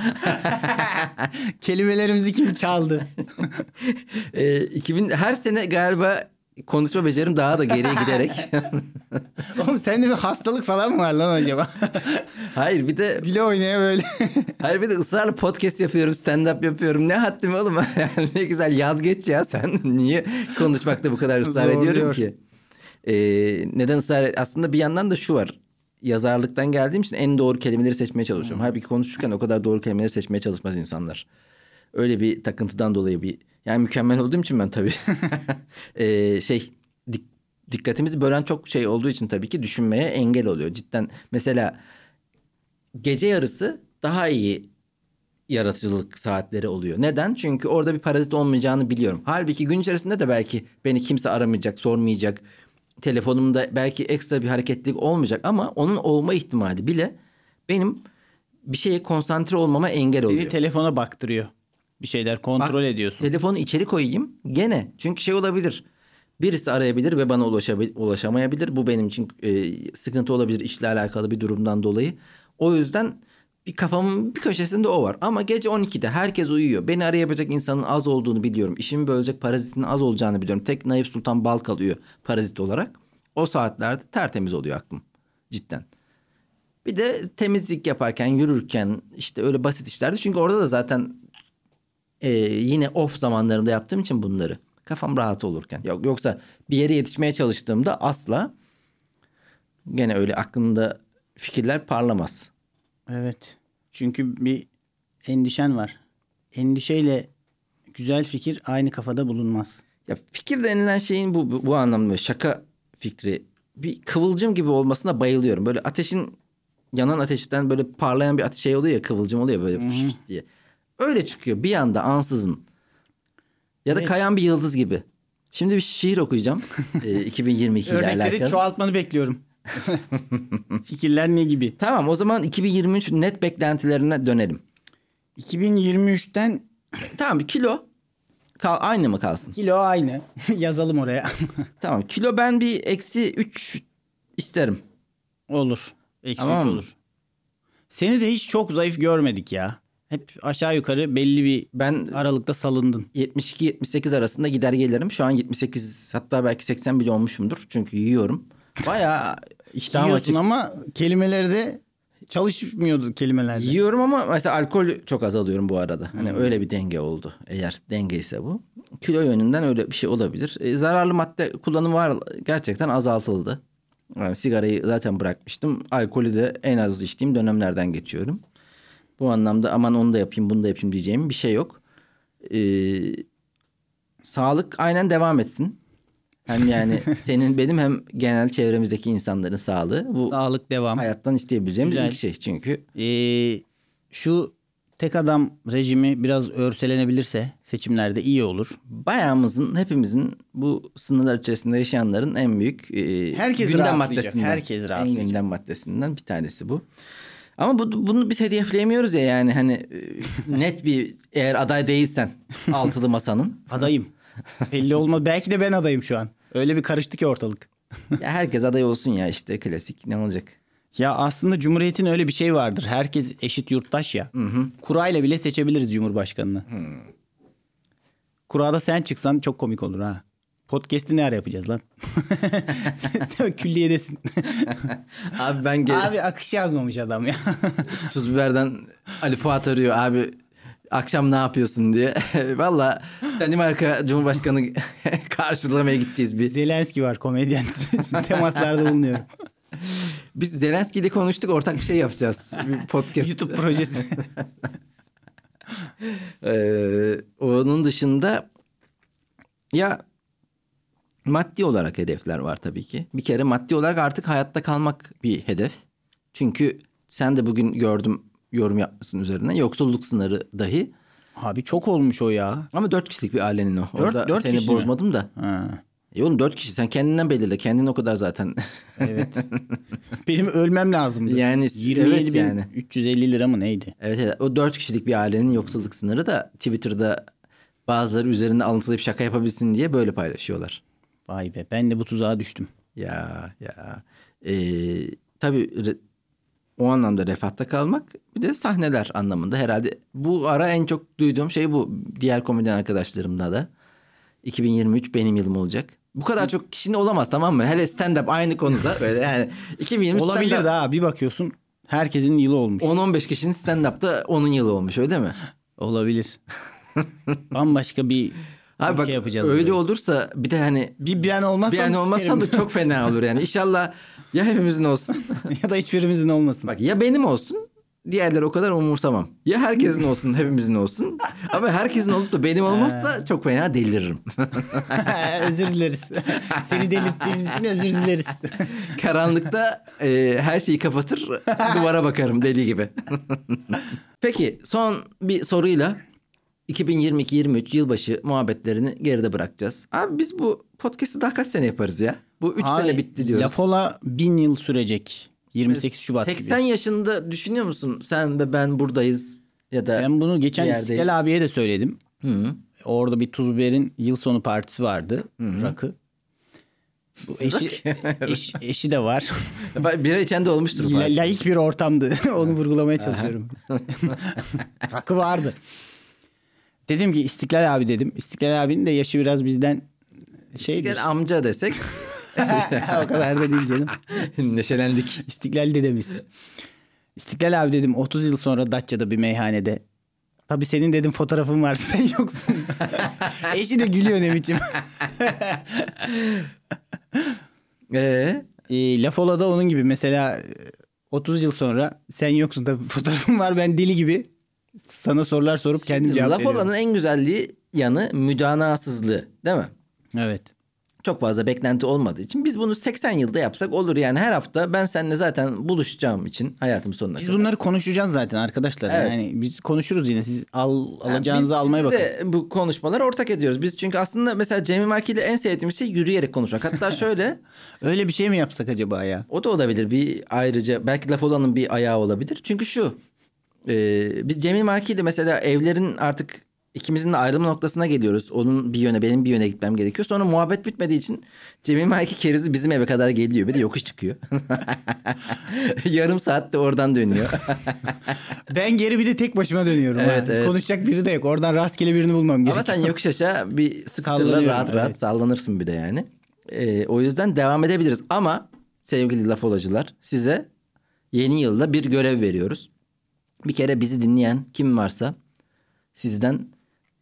Kelimelerimizi kim çaldı? e, 2000 her sene galiba konuşma becerim daha da geriye giderek. Oğlum sende bir hastalık falan mı var lan acaba? hayır bir de Bile oynaya böyle. hayır bir de ısrarla podcast yapıyorum, stand up yapıyorum. Ne haddim oğlum? Yani ne güzel yaz geç ya sen. Niye konuşmakta bu kadar ısrar ediyorum ki? E, neden ısrar? Aslında bir yandan da şu var. Yazarlıktan geldiğim için en doğru kelimeleri seçmeye çalışıyorum. Halbuki konuşurken o kadar doğru kelimeleri seçmeye çalışmaz insanlar. Öyle bir takıntıdan dolayı bir yani mükemmel olduğum için ben tabii Ee, şey dik- dikkatimizi bölen çok şey olduğu için tabii ki düşünmeye engel oluyor. Cidden mesela gece yarısı daha iyi yaratıcılık saatleri oluyor. Neden? Çünkü orada bir parazit olmayacağını biliyorum. Halbuki gün içerisinde de belki beni kimse aramayacak, sormayacak. Telefonumda belki ekstra bir hareketlilik olmayacak ama onun olma ihtimali bile benim bir şeye konsantre olmama engel oluyor. Seni telefona baktırıyor. Bir şeyler kontrol Bak, ediyorsun. Telefonu içeri koyayım gene. Çünkü şey olabilir. Birisi arayabilir ve bana ulaşamayabilir. Bu benim için e, sıkıntı olabilir işle alakalı bir durumdan dolayı. O yüzden bir kafamın bir köşesinde o var. Ama gece 12'de herkes uyuyor. Beni arayabilecek insanın az olduğunu biliyorum. İşimi bölecek parazitin az olacağını biliyorum. Tek Naif Sultan Bal kalıyor parazit olarak. O saatlerde tertemiz oluyor aklım. Cidden. Bir de temizlik yaparken, yürürken işte öyle basit işlerde. Çünkü orada da zaten e, yine off zamanlarımda yaptığım için bunları. Kafam rahat olurken. Yok, yoksa bir yere yetişmeye çalıştığımda asla gene öyle aklımda fikirler parlamaz. Evet. Çünkü bir endişen var. Endişeyle güzel fikir aynı kafada bulunmaz. Ya fikir denilen şeyin bu, bu, bu anlamda şaka fikri bir kıvılcım gibi olmasına bayılıyorum. Böyle ateşin yanan ateşten böyle parlayan bir ateş şey oluyor ya kıvılcım oluyor böyle fışt diye. Öyle çıkıyor bir anda ansızın. Ya da Evet. kayan bir yıldız gibi. Şimdi bir şiir okuyacağım. e, 2022 ile Örnekleri alakalı. çoğaltmanı bekliyorum. Fikirler ne gibi? Tamam o zaman 2023 net beklentilerine dönelim. 2023'ten Tamam kilo kal, aynı mı kalsın? kilo aynı. Yazalım oraya. Tamam kilo ben bir eksi 3 isterim. olur. Eksi Tamam olur. Seni de hiç çok zayıf görmedik ya. Hep aşağı yukarı belli bir Ben aralıkta salındın. 72-78 arasında gider gelirim. Şu an 78 hatta belki 80 bile olmuşumdur. Çünkü yiyorum. Bayağı iştahım açık. ama kelimeleri de çalışmıyordu kelimelerde. Yiyorum ama mesela alkol çok az alıyorum bu arada. Hani öyle bir denge oldu. Eğer denge ise bu. Kilo yönünden öyle bir şey olabilir. E, zararlı madde kullanımı var gerçekten azaltıldı. Yani sigarayı zaten bırakmıştım. Alkolü de en az içtiğim dönemlerden geçiyorum. Bu anlamda aman onu da yapayım bunu da yapayım diyeceğim bir şey yok. Ee, sağlık aynen devam etsin. Hem yani senin benim hem genel çevremizdeki insanların sağlığı. Bu Sağlık devam. hayattan isteyebileceğimiz Güzel. ilk şey çünkü. Ee, şu tek adam rejimi biraz örselenebilirse seçimlerde iyi olur. Bayağımızın hepimizin bu sınırlar içerisinde yaşayanların en büyük e, Herkes gündem maddesinden. herkes En rahatlayacak. gündem maddesinden bir tanesi bu. Ama bu, bunu biz hedefleyemiyoruz ya yani hani e, net bir eğer aday değilsen altılı masanın. Adayım. Belli olmaz. Belki de ben adayım şu an. Öyle bir karıştı ki ortalık. Ya herkes aday olsun ya işte klasik ne olacak? Ya aslında Cumhuriyet'in öyle bir şey vardır. Herkes eşit yurttaş ya. Kurayla bile seçebiliriz Cumhurbaşkanını. Kurada sen çıksan çok komik olur ha. Podcast'i ne ara yapacağız lan? sen külliyedesin. Abi ben gel Abi akış yazmamış adam ya. tuz biberden Ali Fuat arıyor abi akşam ne yapıyorsun diye. Valla Danimarka Cumhurbaşkanı karşılamaya gideceğiz bir. Zelenski var komedyen. Temaslarda bulunuyorum. Biz Zelenski ile konuştuk ortak bir şey yapacağız. Bir podcast. YouTube projesi. Ee, onun dışında ya maddi olarak hedefler var tabii ki. Bir kere maddi olarak artık hayatta kalmak bir hedef. Çünkü sen de bugün gördüm yorum yapmışsın üzerine. Yoksulluk sınırı dahi. Abi çok olmuş o ya. Ama dört kişilik bir ailenin o. Dört- Orada dört seni kişi mi? bozmadım da. Ha, E oğlum dört kişi sen kendinden belirle. Kendin o kadar zaten. evet. Benim ölmem lazımdı. Yani 27 evet bin yani. 350 lira mı neydi? Evet, evet o dört kişilik bir ailenin yoksulluk sınırı da Twitter'da bazıları üzerinde alıntılayıp şaka yapabilsin diye böyle paylaşıyorlar. Vay be ben de bu tuzağa düştüm. Ya ya. Ee, tabii o anlamda refahta kalmak bir de sahneler anlamında herhalde. Bu ara en çok duyduğum şey bu. Diğer komedyen arkadaşlarımda da. 2023 benim yılım olacak. Bu kadar çok kişinin olamaz tamam mı? Hele stand-up aynı konuda. Böyle yani 2020 Olabilir stand-up- de ha bir bakıyorsun herkesin yılı olmuş. 10-15 kişinin stand-up'ta onun yılı olmuş öyle mi? Olabilir. Bambaşka bir Abi bak yapacağız. öyle böyle. olursa bir de hani Bir ben olmazsam bir an olmazsam da çok fena olur yani. İnşallah ya hepimizin olsun. ya da hiçbirimizin olmasın. Bak ya benim olsun diğerleri o kadar umursamam. Ya herkesin olsun hepimizin olsun. Ama herkesin olup da benim olmazsa çok fena deliririm. özür dileriz. Seni delirttiğimiz için özür dileriz. Karanlıkta e, her şeyi kapatır duvara bakarım deli gibi. Peki son bir soruyla 2022-23 yılbaşı muhabbetlerini geride bırakacağız. Abi biz bu podcast'ı daha kaç sene yaparız ya? Bu 3 Abi, sene bitti diyoruz. Lafola bin yıl sürecek. 28 Şubat 80 gibi. yaşında düşünüyor musun? Sen ve ben buradayız ya da Ben bunu geçen. İstiklal abiye de söyledim. Hı. Orada bir Tuz Biber'in yıl sonu partisi vardı. Rakı. Bu eşi, eş- eşi de var. Bira içen de olmuştur. La, laik bir ortamdı. Onu vurgulamaya çalışıyorum. Rakı vardı. Dedim ki İstiklal abi dedim. İstiklal abinin de yaşı biraz bizden şeydir. Gel amca desek o kadar da değil canım. neşelendik. İstiklal dedemiz. İstiklal abi dedim 30 yıl sonra Datça'da bir meyhanede. Tabii senin dedim fotoğrafın var sen yoksun. Eşi de gülüyor ne biçim. Ee, E, Lafola da onun gibi mesela e, 30 yıl sonra sen yoksun tabii fotoğrafın var ben deli gibi sana sorular sorup kendim cevap laf veriyorum. olanın en güzelliği yanı müdanasızlığı değil mi? Evet. Çok fazla beklenti olmadığı için biz bunu 80 yılda yapsak olur yani her hafta ben seninle zaten buluşacağım için hayatım sonuna Biz kadar. bunları konuşacağız zaten arkadaşlar. Evet. Yani biz konuşuruz yine. Siz al, Yani alacağınızı biz almaya bakın. sizle bu konuşmaları ortak ediyoruz. Biz çünkü aslında mesela Cemil Marki ile en sevdiğimiz şey yürüyerek konuşmak. Hatta şöyle Öyle bir şey mi yapsak acaba ya? o da olabilir bir ayrıca belki laf olanın bir ayağı olabilir. Çünkü şu e, biz Cemil Marki ile mesela evlerin artık ikimizin de ayrılma noktasına geliyoruz. Onun bir yöne benim bir yöne gitmem gerekiyor. Sonra muhabbet bitmediği için Cemil Marki kerizi bizim eve kadar geliyor. Bir de yokuş çıkıyor. Yarım saatte oradan dönüyor. Ben geri bir de tek başıma dönüyorum. Evet, ha. evet. Konuşacak biri de yok. Oradan rastgele birini bulmam Ama gerekiyor. sen yokuş aşağı bir scooter'la rahat rahat evet. sallanırsın bir de yani. Ee, o yüzden devam edebiliriz. Ama sevgili laf olacılar size yeni yılda bir görev veriyoruz. Bir kere bizi dinleyen kim varsa sizden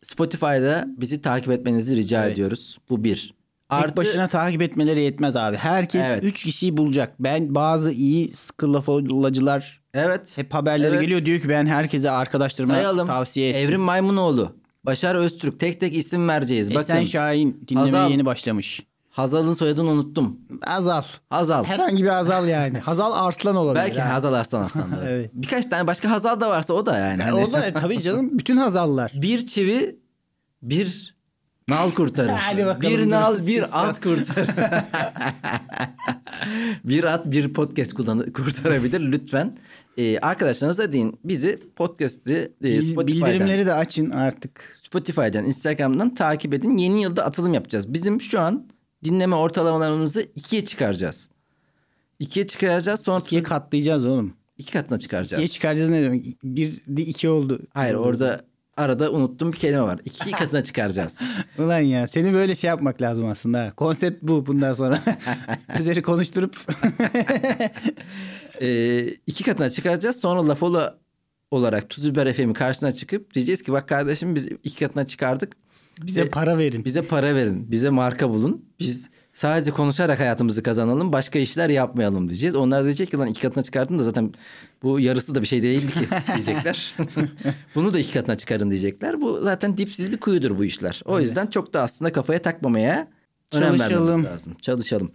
Spotify'da bizi takip etmenizi rica Evet. ediyoruz. Bu bir. Tek başına takip etmeleri yetmez abi. Herkes Evet. 3 kişiyi bulacak. Ben bazı iyi sıkı laf olacılar Evet. hep haberleri Evet. geliyor diyor ki ben herkese arkadaşlarıma Sayalım. tavsiye ettim. Evrim Maymunoğlu. Başar Öztürk. Tek tek isim vereceğiz. Esen Bakın. Şahin dinlemeye Hazal. yeni başlamış. Hazal'ın soyadını unuttum. Hazal. Hazal. Herhangi bir Hazal yani. Hazal Arslan olabilir. Belki ha. Hazal Arslan Aslan da. Evet. Birkaç tane başka Hazal da varsa o da yani. Hani- O da tabii canım bütün Hazallar. Bir çivi bir nal kurtarır. Hadi bakalım, bir nal bir at kurtarır. bir at bir podcast kullan- kurtarabilir lütfen. Ee, arkadaşlarınıza deyin bizi podcast'i e, Spotify'dan, Bildirimleri de açın artık. Spotify'dan, Instagram'dan takip edin. Yeni yılda atılım yapacağız. Bizim şu an dinleme ortalamalarımızı ikiye çıkaracağız. İkiye çıkaracağız sonra İkiye katlayacağız oğlum. iki katına çıkaracağız. İkiye çıkaracağız ne demek? Bir de iki oldu. Hayır orada arada unuttuğum bir kelime var. İki katına çıkaracağız. Ulan ya seni böyle şey yapmak lazım aslında. Konsept bu bundan sonra. Üzeri konuşturup. Ee, iki katına çıkaracağız. Sonra Lafola olarak Tuz Biber FM'in karşısına çıkıp diyeceğiz ki bak kardeşim biz iki katına çıkardık. Bize para verin. bize para verin. Bize marka bulun. Biz sadece konuşarak hayatımızı kazanalım. Başka işler yapmayalım diyeceğiz. Onlar diyecek ki lan iki katına çıkardın da zaten bu yarısı da bir şey değildi ki diyecekler. Bunu da iki katına çıkarın diyecekler. Bu zaten dipsiz bir kuyudur bu işler. O yüzden çok da aslında kafaya takmamaya önem vermemiz lazım. Çalışalım.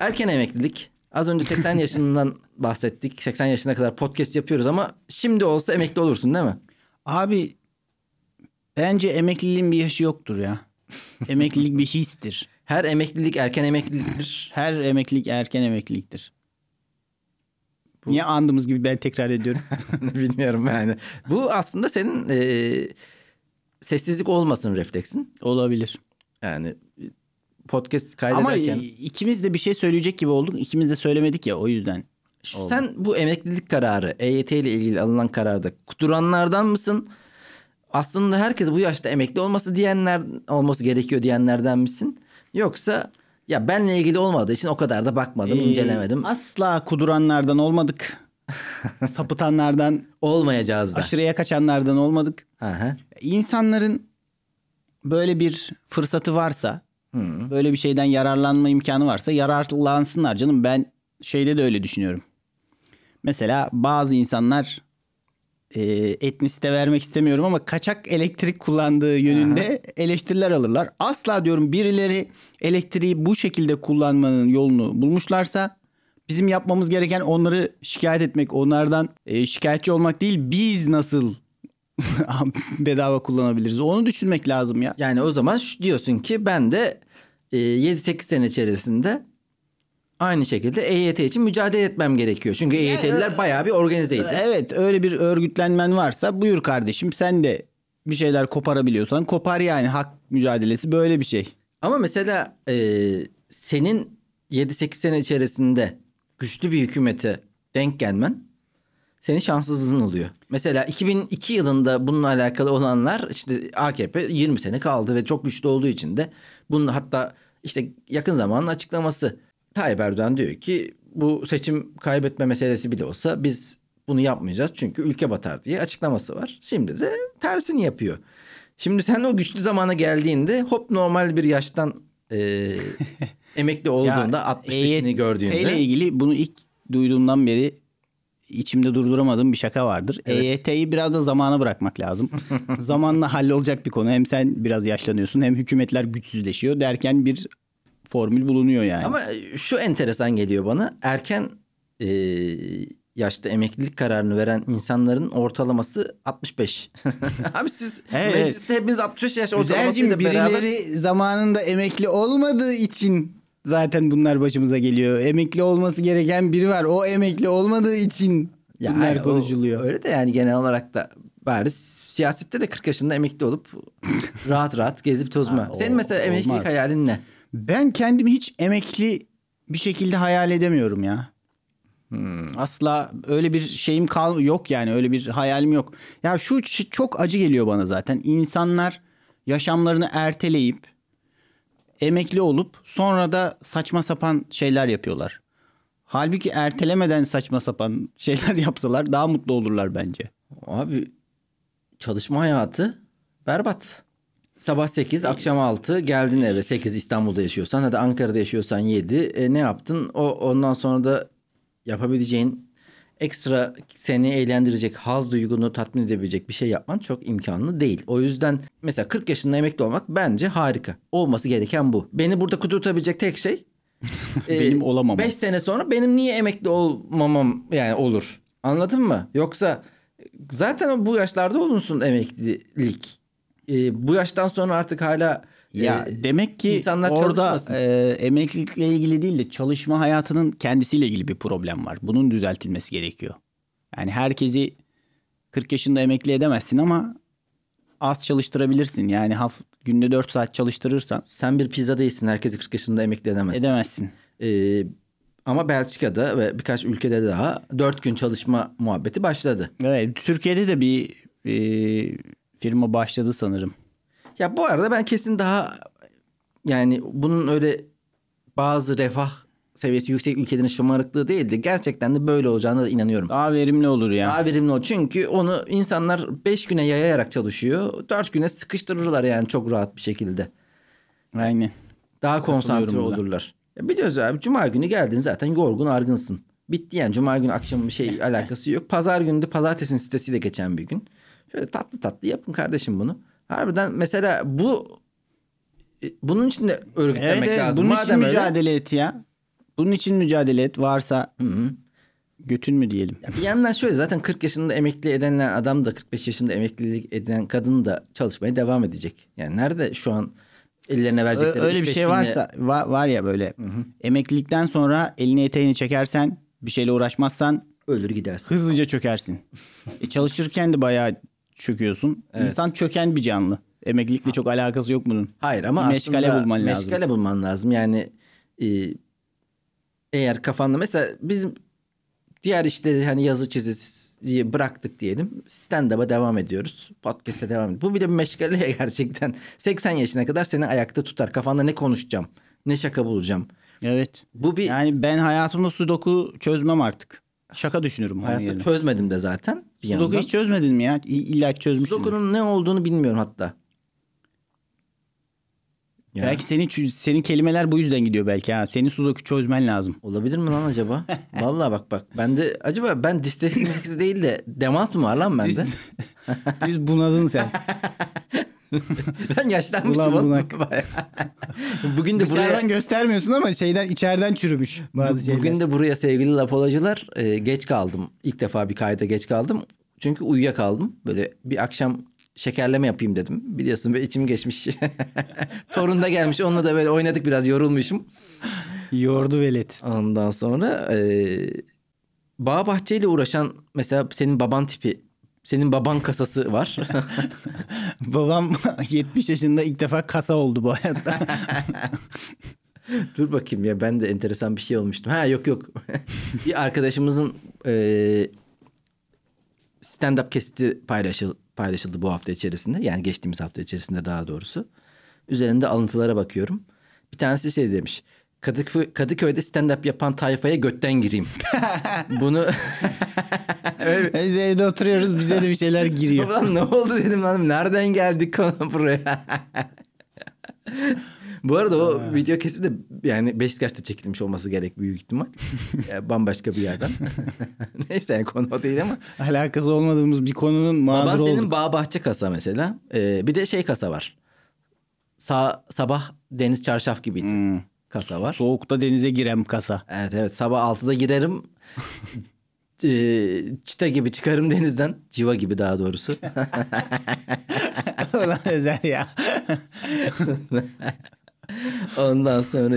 Erken emeklilik. Az önce 80 yaşından bahsettik. 80 yaşına kadar podcast yapıyoruz ama şimdi olsa emekli olursun değil mi? Abi bence emekliliğin bir yaşı yoktur ya. Emeklilik bir histir. Her emeklilik erken emekliliktir. Her emeklilik erken emekliliktir. Niye andığımız gibi ben tekrar ediyorum. Bilmiyorum yani. Bu aslında senin e, sessizlik olmasın refleksin. Olabilir. Yani podcast Ama kaydederken. ikimiz de bir şey söyleyecek gibi olduk. İkimiz de söylemedik ya o yüzden. Şu- sen bu emeklilik kararı EYT ile ilgili alınan kararda kuturanlardan mısın? Aslında herkes bu yaşta emekli olması diyenler olması gerekiyor diyenlerden misin? Yoksa ya benle ilgili olmadığı için o kadar da bakmadım, Ee, incelemedim. Asla kuduranlardan olmadık. Sapıtanlardan, Olmayacağız da. aşırıya kaçanlardan olmadık. Hı. İnsanların böyle bir fırsatı varsa, Hı. böyle bir şeyden yararlanma imkanı varsa yararlansınlar canım. Ben şeyde de öyle düşünüyorum. Mesela bazı insanlar e, etnisite vermek istemiyorum ama kaçak elektrik kullandığı yönünde eleştiriler alırlar. Asla diyorum birileri elektriği bu şekilde kullanmanın yolunu bulmuşlarsa bizim yapmamız gereken onları şikayet etmek, onlardan e, şikayetçi olmak değil biz nasıl bedava kullanabiliriz onu düşünmek lazım ya. Yani o zaman diyorsun ki ben de e, 7-8 sene içerisinde aynı şekilde EYT için mücadele etmem gerekiyor. Çünkü EYT'liler bayağı bir organizeydi. Evet öyle bir örgütlenmen varsa buyur kardeşim sen de bir şeyler koparabiliyorsan kopar yani hak mücadelesi böyle bir şey. Ama mesela e, senin 7-8 sene içerisinde güçlü bir hükümete denk gelmen senin şanssızlığın oluyor. Mesela 2002 yılında bununla alakalı olanlar işte AKP 20 sene kaldı ve çok güçlü olduğu için de bunun hatta işte yakın zamanın açıklaması Tayyip Erdoğan diyor ki bu seçim kaybetme meselesi bile olsa biz bunu yapmayacağız çünkü ülke batar diye açıklaması var. Şimdi de tersini yapıyor. Şimdi sen o güçlü zamana geldiğinde hop normal bir yaştan e, emekli olduğunda 65'ini gördüğünde. ile ilgili bunu ilk duyduğumdan beri içimde durduramadığım bir şaka vardır. Evet. EYT'yi biraz da zamana bırakmak lazım. Zamanla hallolacak bir konu. Hem sen biraz yaşlanıyorsun hem hükümetler güçsüzleşiyor derken bir formül bulunuyor yani. Ama şu enteresan geliyor bana. Erken e, yaşta emeklilik kararını veren insanların ortalaması 65. Abi siz Evet. mecliste hepiniz 65 yaş ortalamasıyla beraber. birileri zamanında emekli olmadığı için zaten bunlar başımıza geliyor. Emekli olması gereken biri var. O emekli olmadığı için Ya bunlar o- konuşuluyor. öyle de yani genel olarak da bari siyasette de 40 yaşında emekli olup rahat rahat gezip tozma. Ha, o- Senin mesela emeklilik olmaz. hayalin ne? Ben kendimi hiç emekli bir şekilde hayal edemiyorum ya. Hmm. Asla öyle bir şeyim kal yok yani öyle bir hayalim yok. Ya şu çok acı geliyor bana zaten. İnsanlar yaşamlarını erteleyip emekli olup sonra da saçma sapan şeyler yapıyorlar. Halbuki ertelemeden saçma sapan şeyler yapsalar daha mutlu olurlar bence. Abi çalışma hayatı berbat. Sabah 8, akşam 6 geldin eve 8 İstanbul'da yaşıyorsan hadi Ankara'da yaşıyorsan 7. E, ne yaptın? O ondan sonra da yapabileceğin ekstra seni eğlendirecek, haz duygunu tatmin edebilecek bir şey yapman çok imkanlı değil. O yüzden mesela 40 yaşında emekli olmak bence harika. Olması gereken bu. Beni burada kudurtabilecek tek şey Benim olamamam. 5 sene sonra benim niye emekli olmamam yani olur. Anladın mı? Yoksa zaten bu yaşlarda olunsun emeklilik. Ee, bu yaştan sonra artık hala Ya e, demek ki insanlar orada çalışmasın. e, emeklilikle ilgili değil de çalışma hayatının kendisiyle ilgili bir problem var. Bunun düzeltilmesi gerekiyor. Yani herkesi 40 yaşında emekli edemezsin ama az çalıştırabilirsin. Yani haf günde 4 saat çalıştırırsan sen bir pizza değilsin. Herkesi 40 yaşında emekli edemezsin. edemezsin. Ee, ama Belçika'da ve birkaç ülkede daha 4 gün çalışma muhabbeti başladı. Evet, Türkiye'de de bir e, firma başladı sanırım. Ya bu arada ben kesin daha yani bunun öyle bazı refah seviyesi yüksek ülkelerin şımarıklığı değil de gerçekten de böyle olacağına da inanıyorum. Daha verimli olur ya. Daha verimli o. Çünkü onu insanlar 5 güne yayayarak çalışıyor. 4 güne sıkıştırırlar yani çok rahat bir şekilde. Aynen. Daha konsantre olurlar. Ya biliyoruz abi cuma günü geldin zaten yorgun argınsın. Bitti yani cuma günü akşam bir şey alakası yok. Pazar günü de pazartesinin sitesiyle geçen bir gün. Şöyle tatlı tatlı yapın kardeşim bunu. Harbiden mesela bu e, bunun için de örgütlemek Evet, evet, lazım. bunun Madem için öyle mücadele et ya. Bunun için mücadele et. Varsa götün mü diyelim. Bir yandan şöyle zaten 40 yaşında emekli edilen adam da 45 yaşında emeklilik eden kadın da çalışmaya devam edecek. Yani nerede şu an ellerine verecekleri Öyle bir 3-5 şey binle- varsa va- var ya böyle emeklilikten sonra elini eteğini çekersen bir şeyle uğraşmazsan ölür gidersin. hızlıca çökersin. e, çalışırken de bayağı çöküyorsun. Evet. İnsan çöken bir canlı. Emeklilikle çok alakası yok bunun. Hayır ama Bir meşgale bulman lazım. meşgale bulman lazım. Yani e, eğer kafanda mesela bizim diğer işte hani yazı çiziyi bıraktık diyelim. Stand-up'a devam ediyoruz. Podcast'e devam ediyoruz. Bu bir de bir meşgale ya gerçekten. 80 yaşına kadar seni ayakta tutar. Kafanda ne konuşacağım? Ne şaka bulacağım? Evet. Bu bir Yani ben hayatımda sudoku çözmem artık. Şaka düşünürüm hayatta yerine. çözmedim de zaten. Bir Sudoku yandan. hiç çözmedin mi ya? İlla ki çözmüşsün. Sudoku'nun ne olduğunu bilmiyorum hatta. Ya. Belki senin senin kelimeler bu yüzden gidiyor belki ha. Senin sudoku çözmen lazım. Olabilir mi lan acaba? Vallahi bak bak. Ben de acaba ben disleksi değil de demans mı var lan bende? Düz bunadın sen. ben yaşlanmışım Ulan oğlum. Bugün de buraya Dışarıdan göstermiyorsun ama şeyden içeriden çürümüş bazı şeyler. Bugün de buraya sevgili lapolacılar e, geç kaldım. İlk defa bir kayda geç kaldım. Çünkü uyuyakaldım. Böyle bir akşam şekerleme yapayım dedim. Biliyorsun böyle içim geçmiş. Torun da gelmiş. Onunla da böyle oynadık biraz yorulmuşum. Yoğurdu velet. Ondan sonra e, bağ bahçeyle uğraşan mesela senin baban tipi senin baban kasası var. Babam 70 yaşında ilk defa kasa oldu bu hayatta. Dur bakayım ya ben de enteresan bir şey olmuştum. Ha yok yok. bir arkadaşımızın e, stand-up kesiti paylaşıl, paylaşıldı bu hafta içerisinde. Yani geçtiğimiz hafta içerisinde daha doğrusu. Üzerinde alıntılara bakıyorum. Bir tanesi şey demiş. Kadıköy, Kadıköy'de stand-up yapan tayfaya götten gireyim. Bunu Biz evde oturuyoruz bize de bir şeyler giriyor. Ulan ne oldu dedim lan. Nereden geldik buraya? Bu arada o video kesi de yani Beşiktaş'ta çekilmiş olması gerek büyük ihtimal. Yani bambaşka bir yerden. Neyse yani konu o değil ama. Alakası olmadığımız bir konunun Baban mağduru senin olduk. bağ bahçe kasa mesela. Ee, bir de şey kasa var. Sa sabah deniz çarşaf gibiydi. Hmm. Kasa var. Soğukta denize giren kasa. Evet evet sabah 6'da girerim. Ee, çita gibi çıkarım denizden. Civa gibi daha doğrusu. Ulan özel ya. Ondan sonra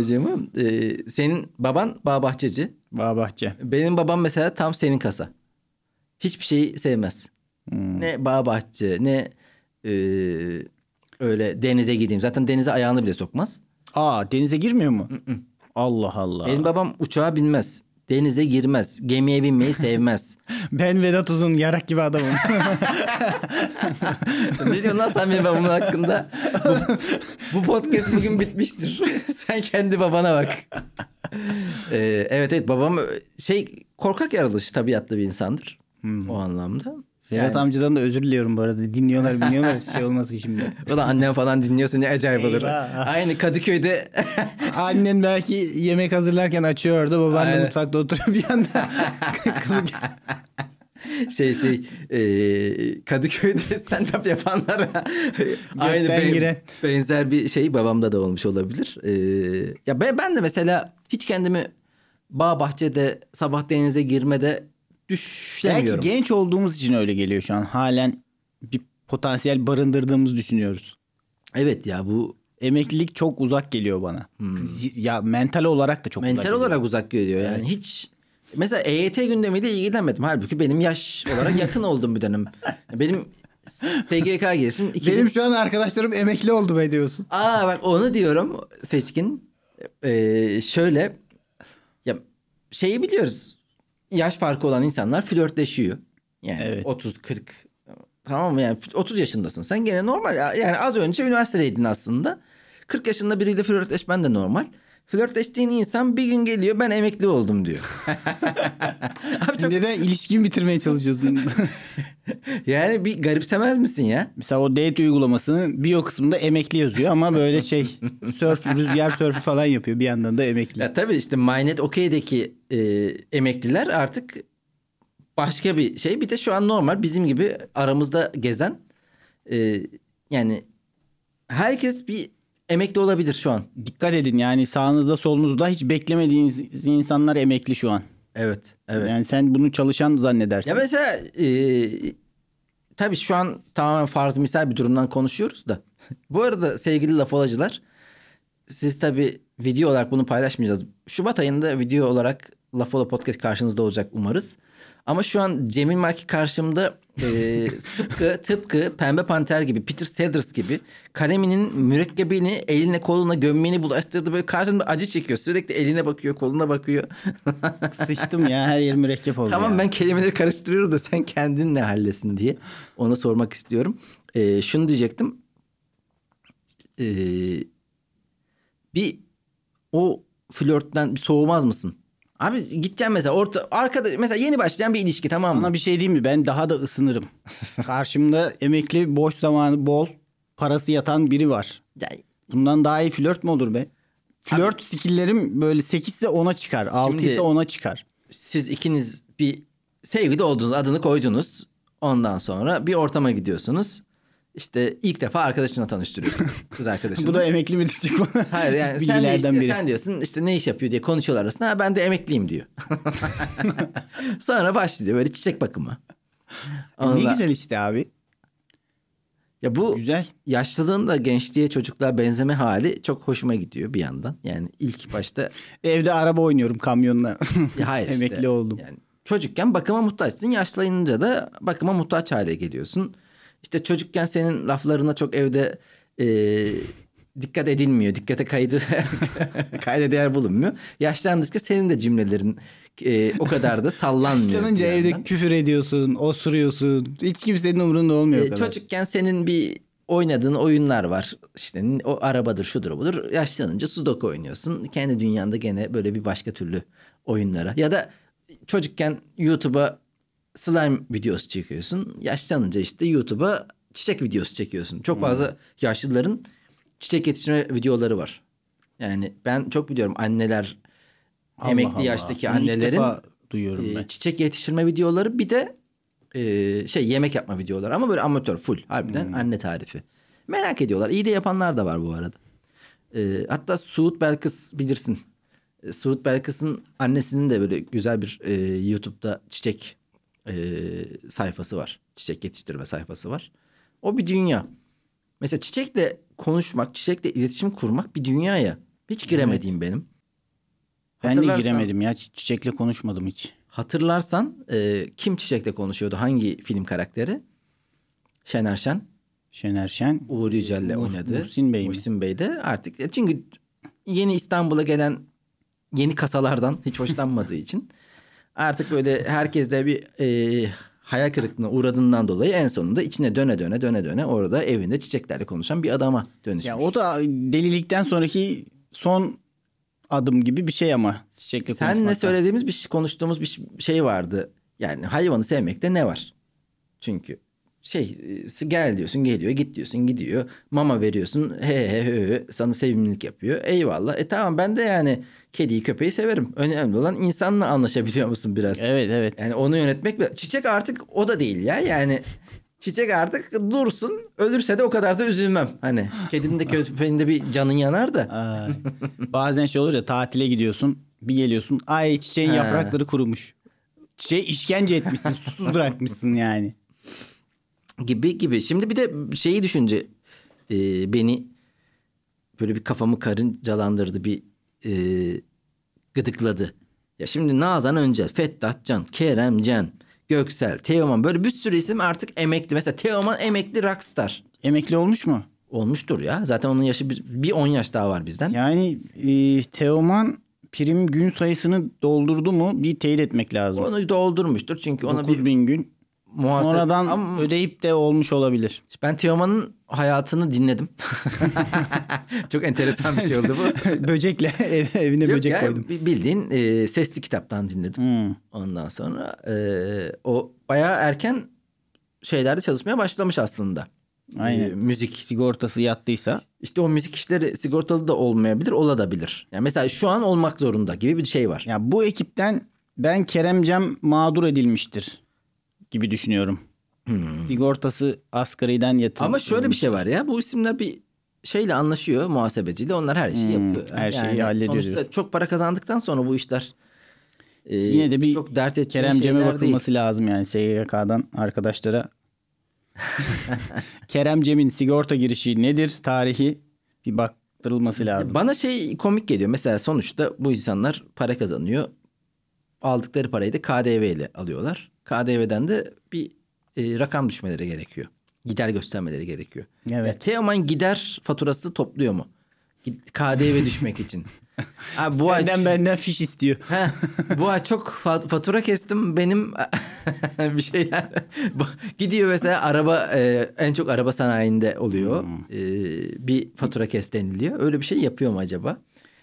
e, senin baban bağ bahçeci. Bağ bahçe. Benim babam mesela tam senin kasa. Hiçbir şeyi sevmez. Hmm. Ne bağ bahçe ne e, öyle denize gideyim. Zaten denize ayağını bile sokmaz. Aa denize girmiyor mu? Allah Allah. Benim babam uçağa binmez. Denize girmez. Gemiye binmeyi sevmez. Ben Vedat Uzun yarak gibi adamım. ne diyorsun lan sen benim babamın hakkında? Bu, bu podcast bugün bitmiştir. sen kendi babana bak. Ee, evet evet babam şey korkak yaratılış tabiatlı bir insandır. O anlamda. Vedat amcadan da özür diliyorum bu arada. Dinliyorlar biliyorlar şey olmasın şimdi. Ulan annem falan dinliyorsa ne acayip olur. Eyvah. Aynı Kadıköy'de Annen belki yemek hazırlarken açıyor orada. Baban da Aynen. mutfakta oturuyor bir yanda. şey şey e, Kadıköy'de stand-up yapanlara aynı Gökten be- giren. benzer bir şey babamda da olmuş olabilir. E, ya ben, ben de mesela hiç kendimi bağ bahçede sabah denize girmede düşlemiyorum. belki genç olduğumuz için öyle geliyor şu an. Halen bir potansiyel barındırdığımızı düşünüyoruz. Evet ya bu Emeklilik çok uzak geliyor bana. Z- Ya mental olarak da çok uzak mental olarak uzak geliyor yani hiç mesela EYT gündemiyle ilgilenmedim. Halbuki benim yaş olarak yakın olduğum bir dönem. Benim SGK girişim 2000... Benim şu an arkadaşlarım emekli oldu be diyorsun. Aa bak onu diyorum seçkin. Ee, şöyle ya şeyi biliyoruz. Yaş farkı olan insanlar flörtleşiyor. Yani Evet. 30 40 tamam mı? Yani 30 yaşındasın. Sen gene normal ya- yani az önce üniversitedeydin aslında. 40 yaşında biriyle flörtleşmen de normal. Flörtleştiğin insan bir gün geliyor ben emekli oldum diyor. Abi çok, Neden ilişkin bitirmeye çalışıyorsun? yani bir garipsemez misin ya? Mesela o date uygulamasının bio kısmında emekli yazıyor ama böyle şey surf, rüzgar sörfü falan yapıyor bir yandan da emekli. Ya tabii işte MyNet OK'deki e, emekliler artık başka bir şey. Bir de şu an normal bizim gibi aramızda gezen e, yani herkes bir emekli olabilir şu an. Dikkat edin yani sağınızda solunuzda hiç beklemediğiniz insanlar emekli şu an. Evet, evet. Yani sen bunu çalışan zannedersin. Ya mesela e, tabii şu an tamamen farz misal bir durumdan konuşuyoruz da. Bu arada sevgili lafolacılar siz tabii video olarak bunu paylaşmayacağız. Şubat ayında video olarak Lafola Podcast karşınızda olacak umarız. Ama şu an Cemil Maki karşımda e, tıpkı tıpkı Pembe Panter gibi Peter Sellers gibi kaleminin mürekkebini eline koluna gömmeğini bulaştırdı. Böyle karşımda acı çekiyor. Sürekli eline bakıyor koluna bakıyor. Sıçtım ya her yer mürekkep oldu Tamam ya. ben kelimeleri karıştırıyorum da sen kendin ne hallesin diye ona sormak istiyorum. Ee, şunu diyecektim. Ee, bir o flörtten bir soğumaz mısın? Abi gideceğim mesela orta arkada mesela yeni başlayan bir ilişki tamam mı? Sana bir şey diyeyim mi? Ben daha da ısınırım. Karşımda emekli boş zamanı bol parası yatan biri var. Bundan daha iyi flört mü olur be? Flört skill'lerim böyle 8 ise 10'a çıkar. 6 Şimdi- ise 10'a çıkar. Siz ikiniz bir sevgili oldunuz, adını koydunuz. Ondan sonra bir ortama gidiyorsunuz. İşte ilk defa arkadaşına tanıştırıyorsun. Kız arkadaşını. Bu da emekli mi diyecek bana? Hayır yani sen, de Bilgilerden işte, biri. sen diyorsun işte ne iş yapıyor diye konuşuyorlar arasında. Ha, ben de emekliyim diyor. Sonra başlıyor böyle çiçek bakımı. ne Ondan- güzel işte abi. Ya bu Güzel. yaşlılığın da gençliğe çocukluğa benzeme hali çok hoşuma gidiyor bir yandan. Yani ilk başta Evde araba oynuyorum kamyonla. ya hayır işte. Emekli oldum. Yani çocukken bakıma muhtaçsın. Yaşlayınca da bakıma muhtaç hale geliyorsun. İşte çocukken senin laflarına çok evde e, dikkat edilmiyor. Dikkate kaydı kayda değer bulunmuyor. Yaşlandıkça senin de cümlelerin e, o kadar da sallanmıyor. Yaşlanınca evde küfür ediyorsun, osuruyorsun. Hiç kimsenin umurunda olmuyor E, kadar. çocukken senin bir oynadığın oyunlar var. İşte o arabadır, şudur, budur. Yaşlanınca sudoku oynuyorsun. Kendi dünyanda gene böyle bir başka türlü oyunlara. Ya da çocukken YouTube'a slime videosu çekiyorsun. Yaşlanınca işte YouTube'a çiçek videosu çekiyorsun. Çok fazla yaşlıların çiçek yetiştirme videoları var. Yani ben çok biliyorum anneler, Allah emekli Allah. yaştaki Bunu annelerin defa duyuyorum e, ben. çiçek yetiştirme videoları bir de e, şey yemek yapma videoları ama böyle amatör full harbiden Hmm. anne tarifi. Merak ediyorlar. İyi de yapanlar da var bu arada. E, hatta Suud Belkıs bilirsin. E, Suud Belkıs'ın annesinin de böyle güzel bir e, YouTube'da çiçek e, sayfası var. Çiçek yetiştirme sayfası var. O bir dünya. Mesela çiçekle konuşmak, çiçekle iletişim kurmak bir dünya ya. Hiç giremediğim benim. Ben de giremedim ya. Çi- Çiçekle konuşmadım hiç. Hatırlarsan e, kim Çiçek'le konuşuyordu? Hangi film karakteri? Şener Şen. Şener Şen. Uğur Yücel'le Muh- oynadı. Muhsin Bey mi? Muhsin Bey de artık. e, Çünkü yeni İstanbul'a gelen yeni kasalardan hiç hoşlanmadığı için artık böyle herkes de bir e, hayal kırıklığına uğradığından dolayı en sonunda içine döne döne döne döne orada evinde çiçeklerle konuşan bir adama dönüşmüş. Ya o da delilikten sonraki son adım gibi bir şey ama. Çiçekle Senle konuşmaktan. söylediğimiz bir şey, konuştuğumuz bir şey vardı. Yani hayvanı sevmekte ne var? Çünkü şey e, gel diyorsun geliyor git diyorsun gidiyor. Mama veriyorsun he he he he sana sevimlilik yapıyor. Eyvallah. E tamam ben de yani kediyi köpeği severim. Önemli olan insanla anlaşabiliyor musun biraz? Evet evet. Yani onu yönetmek çiçek artık o da değil ya. Yani çiçek artık dursun ölürse de o kadar da üzülmem. Hani kedinin de köpeğin de bir canın yanar da. Bazen şey olur ya tatile gidiyorsun bir geliyorsun ay çiçeğin Ha. yaprakları kurumuş. Çiçeği işkence etmişsin susuz bırakmışsın yani. Gibi gibi. Şimdi bir de şeyi düşünce e, beni böyle bir kafamı karıncalandırdı bir e, gıdıkladı. Ya şimdi Nazan Öncel, Fettah Can, Kerem Can, Göksel, Teoman böyle bir sürü isim artık emekli. Mesela Teoman emekli rockstar. Emekli olmuş mu? Olmuştur ya. Zaten onun yaşı bir, bir 10 yaş daha var bizden. Yani e, Teoman prim gün sayısını doldurdu mu bir teyit etmek lazım. Onu doldurmuştur çünkü ona bir 9000 gün. Muhasebe... Sonradan Ama ödeyip de olmuş olabilir. ben Teoman'ın hayatını dinledim. Çok enteresan bir şey oldu bu. Böcekle ev- evine Yok böcek ya, koydum. bi- bildiğin e, sesli kitaptan dinledim. Hmm. Ondan sonra e, o bayağı erken şeylerde çalışmaya başlamış aslında. Aynen. E, müzik. Sigortası yattıysa. İşte o müzik işleri sigortalı da olmayabilir, olabilir. Yani mesela şu an olmak zorunda gibi bir şey var. Ya bu ekipten ben Keremcem mağdur edilmiştir gibi düşünüyorum. Sigortası asgariden yatırılmış. Hmm. Ama şöyle bir şey var ya bu isimler bir şeyle anlaşıyor muhasebeciyle onlar her şeyi Hmm, yapıyor. her şeyi hallediyor Sonuçta çok para kazandıktan sonra bu işler e, Yine de bir çok dert Keremcem'e şeyler bakılması lazım yani SGK'dan arkadaşlara. Keremcem'in sigorta girişi nedir tarihi bir baktırılması değil. lazım. Bana şey komik geliyor. Mesela sonuçta bu insanlar para kazanıyor. Aldıkları parayı da KDV ile alıyorlar. KDV'den de bir e, rakam düşmeleri gerekiyor. Gider göstermeleri gerekiyor. Evet. Ya, Teoman gider faturası topluyor mu? KDV düşmek için. Abi, bu ay Senden benden fiş istiyor. He, bu ay çok fa- fatura kestim benim bir. Bu- Gidiyor mesela araba e, en çok araba sanayinde oluyor. E, bir fatura kes deniliyor. Öyle bir şey yapıyor mu acaba?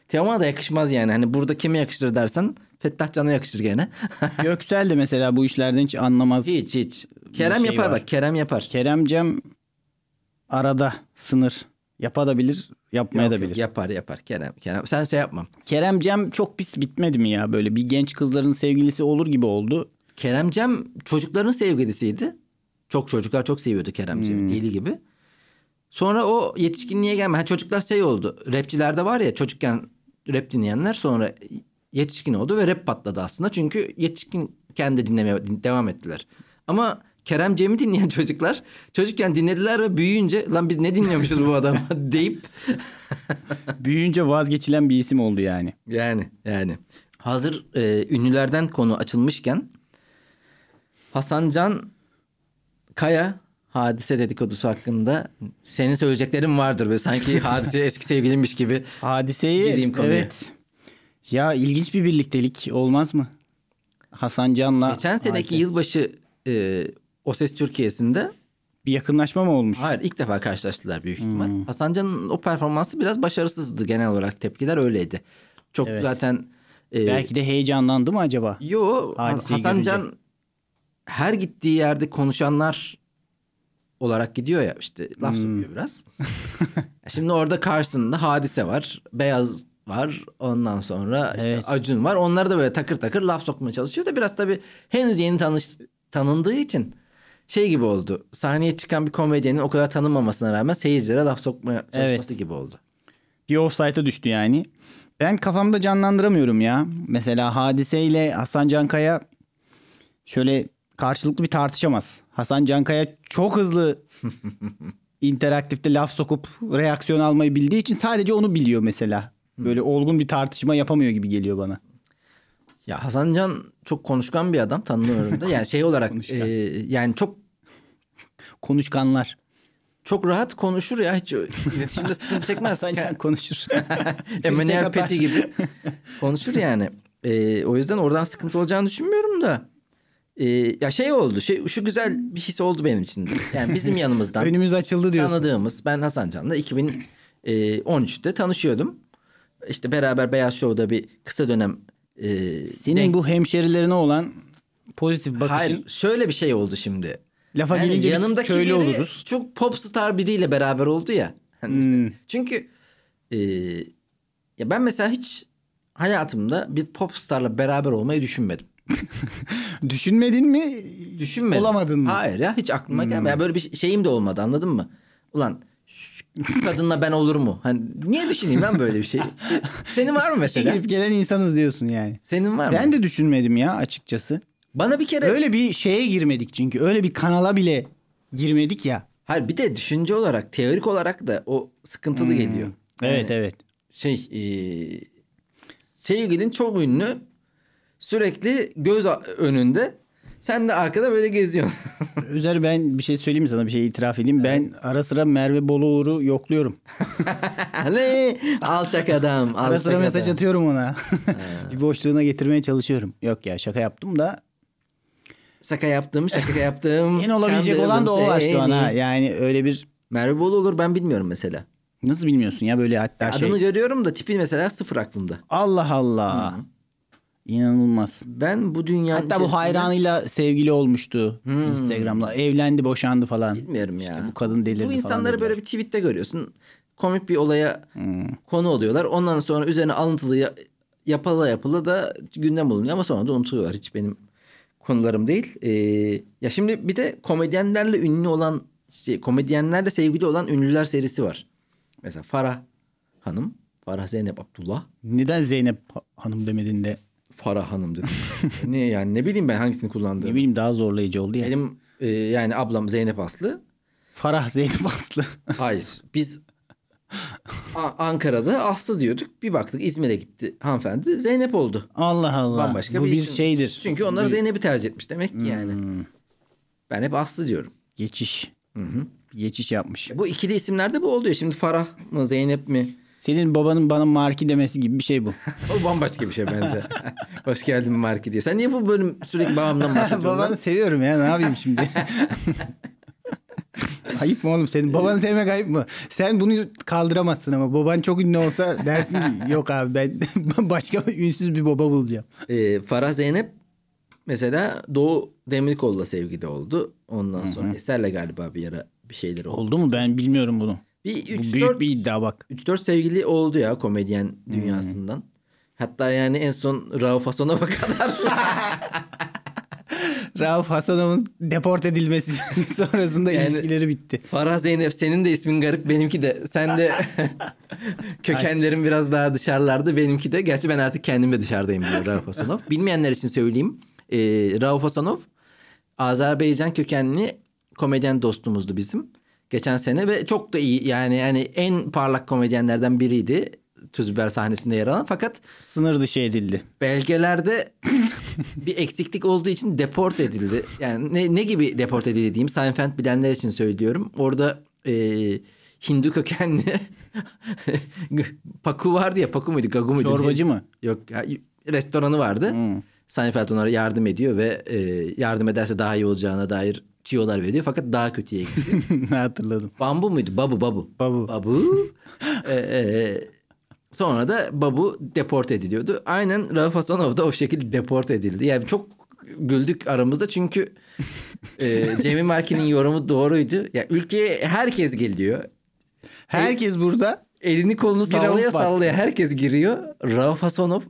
Teoman'a da yakışmaz yani. Hani burada kime yakışır dersen Fettah Can'a yakışır gene. Göksel de mesela bu işlerden hiç anlamaz. hiç hiç. Kerem şey yapar var. bak Kerem yapar. Keremcem arada sınır. Yapabilir, yapmaya Yok, da yok, bilir. Yapar yapar Kerem. Kerem. Sen şey yapmam. Kerem Cem çok pis bitmedi mi ya? Böyle bir genç kızların sevgilisi olur gibi oldu. Kerem Cem çocukların sevgilisiydi. Çok çocuklar çok seviyordu Kerem Hmm. Cem'i deli gibi. Sonra o yetişkinliğe gelme. Ha, çocuklar şey oldu. Rapçilerde var ya çocukken rap dinleyenler sonra yetişkin oldu ve rap patladı aslında. Çünkü yetişkinken de dinlemeye din- devam ettiler. Ama Kerem Cem'i dinleyen çocuklar çocukken dinlediler ve büyüyünce lan biz ne dinliyormuşuz bu adamı deyip Büyüyünce vazgeçilen bir isim oldu yani. Yani yani. Hazır e, ünlülerden konu açılmışken Hasan Can Kaya hadise dedikodusu hakkında senin söyleyeceklerin vardır. Böyle sanki hadise eski sevgilinmiş gibi. Hadiseyi evet. Ya ilginç bir birliktelik olmaz mı? Hasan Can'la Geçen seneki Hadise. yılbaşı e, O Ses Türkiye'sinde bir yakınlaşma mı olmuş? hayır ilk defa karşılaştılar büyük ihtimal. Hasan Can'ın o performansı biraz başarısızdı genel olarak tepkiler öyleydi. Çok Evet. zaten e, Belki de heyecanlandı mı acaba? Yo Hadiseyi Hasan görünce. Can her gittiği yerde konuşanlar olarak gidiyor ya işte laf Hmm. sokuyor biraz. Şimdi orada karşısında hadise var. Beyaz var. Ondan sonra işte Evet. Acun var. Onları da böyle takır takır laf sokmaya çalışıyor da biraz tabii henüz yeni tanış tanındığı için şey gibi oldu. Sahneye çıkan bir komedyenin o kadar tanınmamasına rağmen seyircilere laf sokmaya çalışması gibi oldu. Bir offside'a düştü yani. Ben kafamda canlandıramıyorum ya. Mesela Hadise ile Hasan Cankaya şöyle karşılıklı bir tartışamaz. Hasan Cankaya çok hızlı interaktifte laf sokup reaksiyon almayı bildiği için sadece onu biliyor mesela. Böyle olgun bir tartışma yapamıyor gibi geliyor bana. Ya Hasan Can çok konuşkan bir adam tanımıyorum da. Yani şey olarak e, yani çok Konuşkanlar. Çok rahat konuşur ya hiç iletişimde sıkıntı çekmez. Hasan Can konuşur. Emanuel kapar. Peti gibi konuşur yani. Ee, o yüzden oradan sıkıntı olacağını düşünmüyorum da. Ee, ya şey oldu şey şu güzel bir his oldu benim için de. Yani bizim yanımızdan Önümüz açıldı diyorsun. tanıdığımız ben Hasan Can'la 2013'te tanışıyordum. İşte beraber Beyaz Show'da bir kısa dönem e, Senin denk- bu hemşerilerine olan pozitif bakışın Hayır şöyle bir şey oldu şimdi. lafa Yani gelince yanımdaki köylü biri oluruz. çok popstar biriyle beraber oldu ya. Hani Hmm. Çünkü e, ya ben mesela hiç hayatımda bir popstarla beraber olmayı düşünmedim. Düşünmedin mi? Düşünmedim. Olamadın mı? Hayır ya hiç aklıma gelmedi. Ya böyle bir şeyim de olmadı anladın mı? Ulan kadınla ben olur mu? Hani niye düşüneyim lan böyle bir şey? Senin var mı mesela? Gelip gelen insanız diyorsun yani. Senin var mı? Ben de düşünmedim ya açıkçası. Bana bir kere Öyle bir şeye girmedik çünkü. Öyle bir kanala bile girmedik ya. hayır bir de düşünce olarak, teorik olarak da o sıkıntılı Hmm. geliyor. Evet evet. şey e, sevgilin çok ünlü sürekli göz önünde sen de arkada böyle geziyorsun. Özer ben bir şey söyleyeyim sana bir şey itiraf edeyim. Ben ara sıra Merve Boluğur'u yokluyorum. ne? Alçak adam. Ara alçak sıra mesaj adam. atıyorum ona. bir boşluğuna getirmeye çalışıyorum. Yok ya şaka yaptım da. Şaka yaptım, şaka yaptım. Yeni olabilecek olan da o var şu an ha. Yani öyle bir Merve Bolu olur ben bilmiyorum mesela. nasıl bilmiyorsun ya böyle hatta şey. Adını görüyorum da tipi mesela sıfır aklımda. Allah Allah. İnanılmaz. Ben bu dünyanın Hatta bu içerisinde- hayranıyla sevgili olmuştu Instagram'da. Evlendi, boşandı falan. Bilmiyorum ya. İşte bu kadın delirdi Bu falan insanları dediler. böyle bir tweette görüyorsun. Komik bir olaya Hmm. konu oluyorlar. Ondan sonra üzerine alıntılı ya- yapıla da gündem bulunuyor ama sonra da unutuyorlar. Hiç benim konularım değil. Ee, ya şimdi bir de komedyenlerle ünlü olan şey, komedyenlerle sevgili olan ünlüler serisi var. Mesela Farah Hanım, Farah Zeynep Abdullah. Neden Zeynep Hanım demedin de Farah Hanım dedim. ne yani ne bileyim ben hangisini ne kullandığımı. bileyim daha zorlayıcı oldu ya. Benim e, yani ablam Zeynep Aslı. Farah Zeynep Aslı. Hayır. Biz Ankara'da Aslı diyorduk. Bir baktık İzmir'e gitti hanımefendi. Zeynep oldu. Allah Allah. Bambaşka Bu bir, bir şeydir. Çünkü onlar Bir Zeynep'i tercih etmiş demek ki yani. Hmm, Ben hep Aslı diyorum. geçiş. Hı hı. Geçiş yapmış. Bu ikili isimlerde bu oluyor. Şimdi Farah mı Zeynep mi? Senin babanın bana marki demesi gibi bir şey bu. O bambaşka bir şey bence. Hoş geldin Marki diye. Sen niye bu bölüm sürekli babamdan bahsediyorsun? Babanı lan? seviyorum ya ne yapayım şimdi? ayıp mı oğlum senin babanı sevmek ayıp mı? Sen bunu kaldıramazsın ama baban çok ünlü olsa dersin ki yok abi ben başka ünsüz bir baba bulacağım. Ee, Farah Zeynep mesela Doğu Demirkol'la sevgili oldu. Ondan sonra Eser'le galiba bir ara bir şeyleri oldu. Oldu mu ben bilmiyorum bunu. Bir Bu 3 büyük 4 bir iddia bak. 3-4 sevgili oldu ya komedyen dünyasından. Hatta yani en son Rauf Hasanov'a kadar. Rauf Hasanov'un deport edilmesi sonrasında Yani- ilişkileri bitti. Farah Zeynep senin de ismin garip benimki de. Sen de kökenlerin biraz daha dışarılarda benimki de. Gerçi ben artık kendim de dışarıdayım diyor Rauf Hasanov. Bilmeyenler için söyleyeyim. Ee, Rauf Hasanov Azerbaycan kökenli komedyen dostumuzdu bizim. Geçen sene ve çok da iyi yani yani en parlak komedyenlerden biriydi. Tüzber sahnesinde yer alan. Fakat Sınır dışı edildi. belgelerde bir eksiklik olduğu için deport edildi. Yani ne, ne gibi deport edildi diyeyim. Seinfeld bilenler için söylüyorum. Orada e, Hindu kökenli Paku vardı ya Paku muydu Gagu muydu? Çorbacı mı? Yok ya, restoranı vardı. Hmm. Seinfeld onlara yardım ediyor ve e, yardım ederse daha iyi olacağına dair tüyolar veriyor. Fakat daha kötüye gidiyor. ne hatırladım. Bambu muydu? Babu babu. Babu. Babu. Ee, e, sonra da Babu deport ediliyordu. Aynen Rauf Hasanov da o şekilde deport edildi. Yani çok güldük aramızda çünkü e, Cemil Marki'nin yorumu doğruydu. Ya ülkeye herkes geliyor. Herkes burada. Elini kolunu sallaya sallaya herkes giriyor. Rauf Hasanov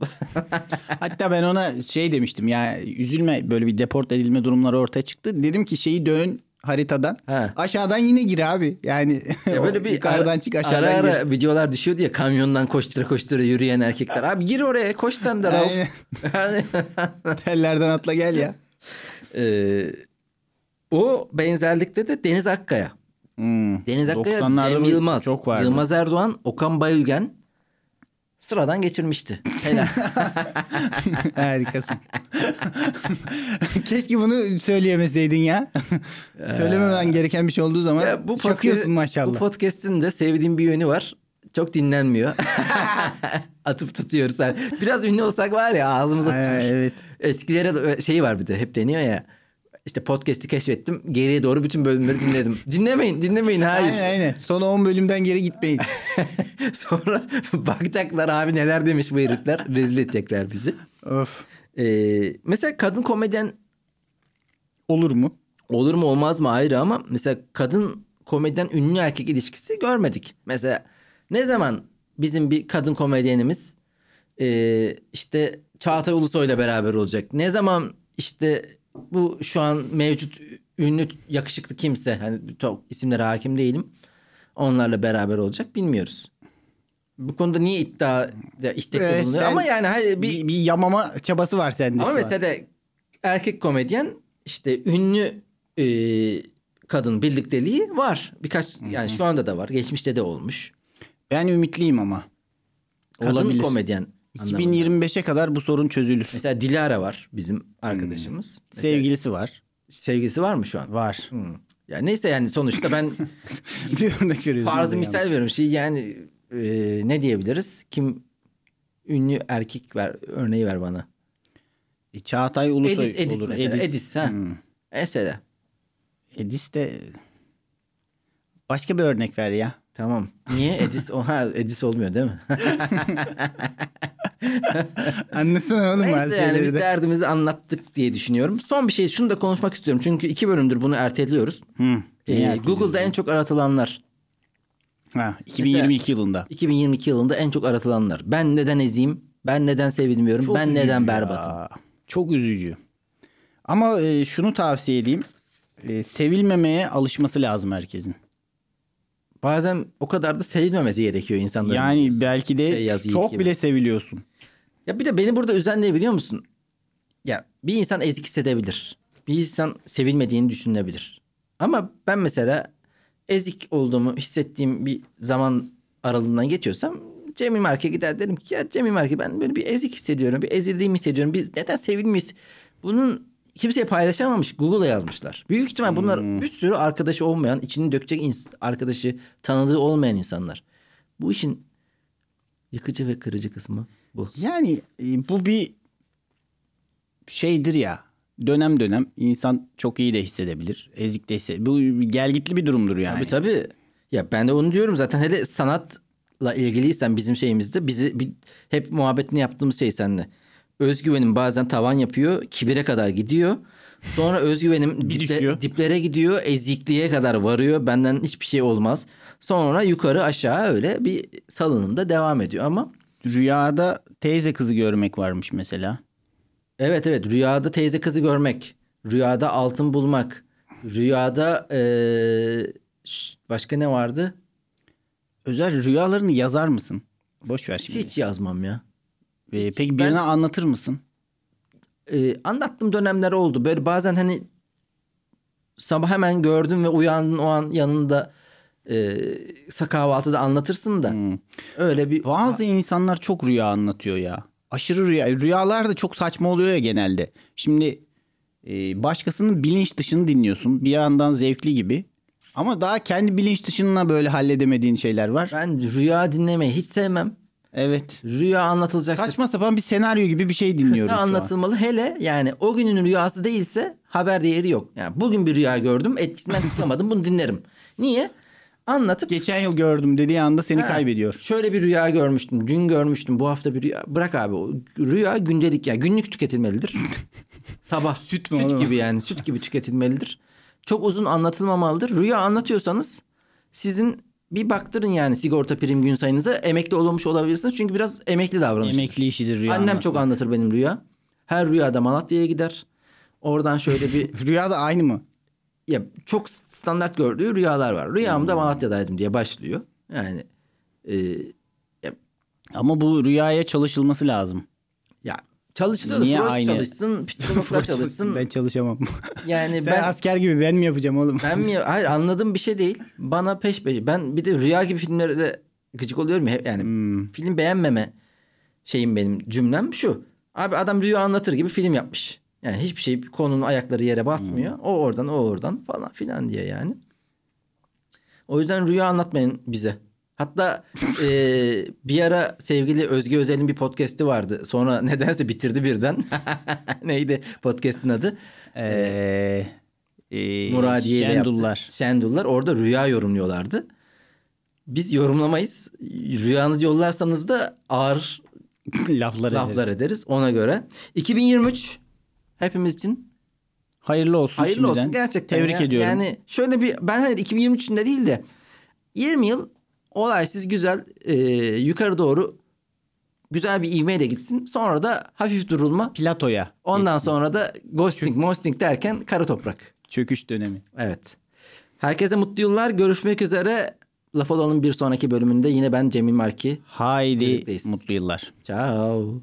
Hatta ben ona şey demiştim ya üzülme böyle bir deport edilme durumları ortaya çıktı. Dedim ki şeyi dön haritadan. Ha. Aşağıdan yine gir abi. Yani Ya böyle bir yukarıdan ara, çık aşağıdan ara, gir. ara videolar düşüyordu ya kamyondan koştura koştura yürüyen erkekler. Abi gir oraya koş sen de Rauf. Yani- Tellerden atla gel ya. Ee, o benzerlikte de Deniz Akkaya. Hmm. Deniz Akkaya, 90'larda Cem Yılmaz, Çok vardı. Yılmaz Erdoğan, Okan Bayülgen sıradan geçirmişti. Helal. Harikasın. Keşke bunu söyleyemeseydin ya. Söylememen gereken bir şey olduğu zaman Ya bu podcast- maşallah. Bu podcast'in de sevdiğim bir yönü var. Çok dinlenmiyor. Atıp tutuyoruz. Biraz ünlü olsak var ya ağzımıza tutulur. evet. Eskilere şey var bir de hep deniyor ya. İşte podcast'i keşfettim. Geriye doğru bütün bölümleri dinledim. dinlemeyin, dinlemeyin. Hayır. Aynen aynen. Son 10 bölümden geri gitmeyin. Sonra bakacaklar abi neler demiş bu herifler. Rezil edecekler bizi. of. Ee, mesela kadın komedyen Olur mu? olur mu olmaz mı ayrı ama mesela kadın komedyen ünlü erkek ilişkisi görmedik. Mesela ne zaman bizim bir kadın komedyenimiz e, işte Çağatay Ulusoy'la beraber olacak? Ne zaman işte bu şu an mevcut ünlü yakışıklı kimse hani çok isimlere hakim değilim. Onlarla beraber olacak bilmiyoruz. Bu konuda niye iddia istekli Evet, bulunuyor? sen- Ama yani hayır bir Bir, bir yamama çabası var sende ama şu an. mesela erkek komedyen işte ünlü e, kadın birlikteliği var. Birkaç yani şu anda da var. Geçmişte de olmuş. Ben ümitliyim ama. Kadın Olabilir. komedyen. Anlamında. 2025'e kadar bu sorun çözülür. Mesela Dilara var bizim arkadaşımız. Mesela Sevgilisi var. sevgilisi var mı şu an? Var. Hmm. Ya neyse yani sonuçta ben bir örnek veriyorsun. farzı misal veriyorum. Şey yani e, ne diyebiliriz? Kim ünlü erkek ver örneği ver bana. E, Çağatay Ulusoy Edis, Edis olur. mesela. Edis, ha. Hmm. Mesela. Edis de başka bir örnek ver ya. Tamam. Niye Edis? Oha Edis olmuyor değil mi? Anlasana oğlum Neyse yani şeyleri biz de. derdimizi anlattık diye düşünüyorum. Son bir şey şunu da konuşmak istiyorum. Çünkü iki bölümdür bunu erteliyoruz. Hı. Ee? Google'da en çok aratılanlar. Ha, 2022 yılında. 2022 yılında en çok aratılanlar. Ben neden eziyim? Ben neden sevilmiyorum? Çok ben neden ya. berbatım? Çok üzücü. Ama e, şunu tavsiye edeyim. E, sevilmemeye alışması lazım herkesin. Bazen o kadar da sevilmemesi gerekiyor insanların. Yani belki de Şey çok gibi. bile seviliyorsun. Ya bir de beni burada üzen ne biliyor musun? Ya bir insan ezik hissedebilir. Bir insan sevilmediğini düşünebilir. Ama ben mesela ezik olduğumu hissettiğim bir zaman aralığından geçiyorsam Cemil Mark'e gider derim ki ya Cemil Mark'e ben böyle bir ezik hissediyorum. Bir ezildiğimi hissediyorum. Biz neden sevilmiyoruz? Bunun kimseye paylaşamamış. Google'a yazmışlar. Büyük ihtimal bunlar bir sürü arkadaşı olmayan, içini dökecek ins- arkadaşı, tanıdığı olmayan insanlar. Bu işin yıkıcı ve kırıcı kısmı bu. Yani e, bu bir şeydir ya. Dönem dönem insan çok iyi de hissedebilir. Ezik de hissedebilir. Bu gelgitli bir durumdur yani. Tabii tabii. Ya ben de onu diyorum zaten hele sanatla ilgiliysen bizim şeyimizde bizi bir, hep muhabbetini yaptığımız şey seninle. Özgüvenin bazen tavan yapıyor, kibire kadar gidiyor. Sonra özgüvenim Bir diple- düşüyor. diplere gidiyor. Ezikliğe kadar varıyor. Benden hiçbir şey olmaz. Sonra yukarı aşağı öyle bir salınımda devam ediyor ama Rüyada teyze kızı görmek varmış mesela. evet evet rüyada teyze kızı görmek, rüyada altın bulmak, rüyada eee, ş- başka ne vardı? Özel rüyalarını yazar mısın? Boş ver şimdi. Hiç yazmam ya. Ee, peki birine anlatır mısın? Ee, anlattığım dönemler oldu. Böyle bazen hani sabah hemen gördün ve uyandın o an yanında e, kahvaltıda anlatırsın da Hmm. öyle bir Bazı insanlar çok rüya anlatıyor ya. Aşırı rüya. Rüyalar da çok saçma oluyor ya genelde. Şimdi e, başkasının bilinç dışını dinliyorsun. Bir yandan zevkli gibi. Ama daha kendi bilinç dışına böyle halledemediğin şeyler var. ben rüya dinlemeyi hiç sevmem. Evet. Rüya anlatılacaksa Saçma sapan bir senaryo gibi bir şey dinliyorum kısa anlatılmalı. Hele yani o günün rüyası değilse haber değeri yok. Yani bugün bir rüya gördüm etkisinden çıkamadım bunu dinlerim. Niye? Anlatıp Geçen yıl gördüm dediği anda seni Ha, kaybediyor. Şöyle bir rüya görmüştüm. Dün görmüştüm. Bu hafta bir rüya. Bırak abi. Rüya gündelik ya. Günlük tüketilmelidir. Sabah süt, mü oğlum? gibi yani. Süt gibi tüketilmelidir. Çok uzun anlatılmamalıdır. Rüya anlatıyorsanız sizin bir baktırın yani sigorta prim gün sayınıza emekli olmuş olabilirsiniz. Çünkü biraz emekli davranış. Emekli işidir rüya Annem anlatmak. çok anlatır benim rüya. Her rüyada Malatya'ya gider. Oradan şöyle bir Rüya da aynı mı? Ya çok standart gördüğü rüyalar var. Rüyamda Malatya'daydım diye başlıyor. Yani e, Ama bu rüyaya çalışılması lazım. Ya çalışılıyor da Niye Freud aynı? çalışsın, psikologlar çalışsın. Ben çalışamam. Yani Sen ben asker gibi ben mi yapacağım oğlum? ben mi hayır anladığım bir şey değil. Bana peş peşe ben bir de rüya gibi filmlere de gıcık oluyorum ya yani Hmm. film beğenmeme şeyim benim cümlem şu. Abi adam rüya anlatır gibi film yapmış. Yani hiçbir şey konunun ayakları yere basmıyor. O oradan o oradan falan filan diye yani. O yüzden rüya anlatmayın bize. Hatta e, bir ara sevgili Özge Özel'in bir podcast'i vardı. Sonra nedense bitirdi birden. Neydi podcast'in adı? Ee, e, Muradiye ile Şendullar. yaptı. Şendullar. Orada rüya yorumluyorlardı. Biz yorumlamayız. Rüyanızı yollarsanız da ağır Laflar, laflar ederiz. ederiz ona göre. 2023 hepimiz için Hayırlı olsun hayırlı şimdiden. olsun gerçekten. Tebrik ya. ediyorum. Yani şöyle bir ben hani 2023 içinde değil de 20 yıl olaysız güzel e, yukarı doğru güzel bir ivmeyle gitsin. Sonra da hafif durulma. Platoya. Ondan sonra da ghosting, mosting derken kara toprak. Çöküş dönemi. Evet. Herkese mutlu yıllar. Görüşmek üzere. Laf olalım bir sonraki bölümünde yine ben Cemil Marki. Haydi Birlikteyiz. mutlu yıllar. Ciao.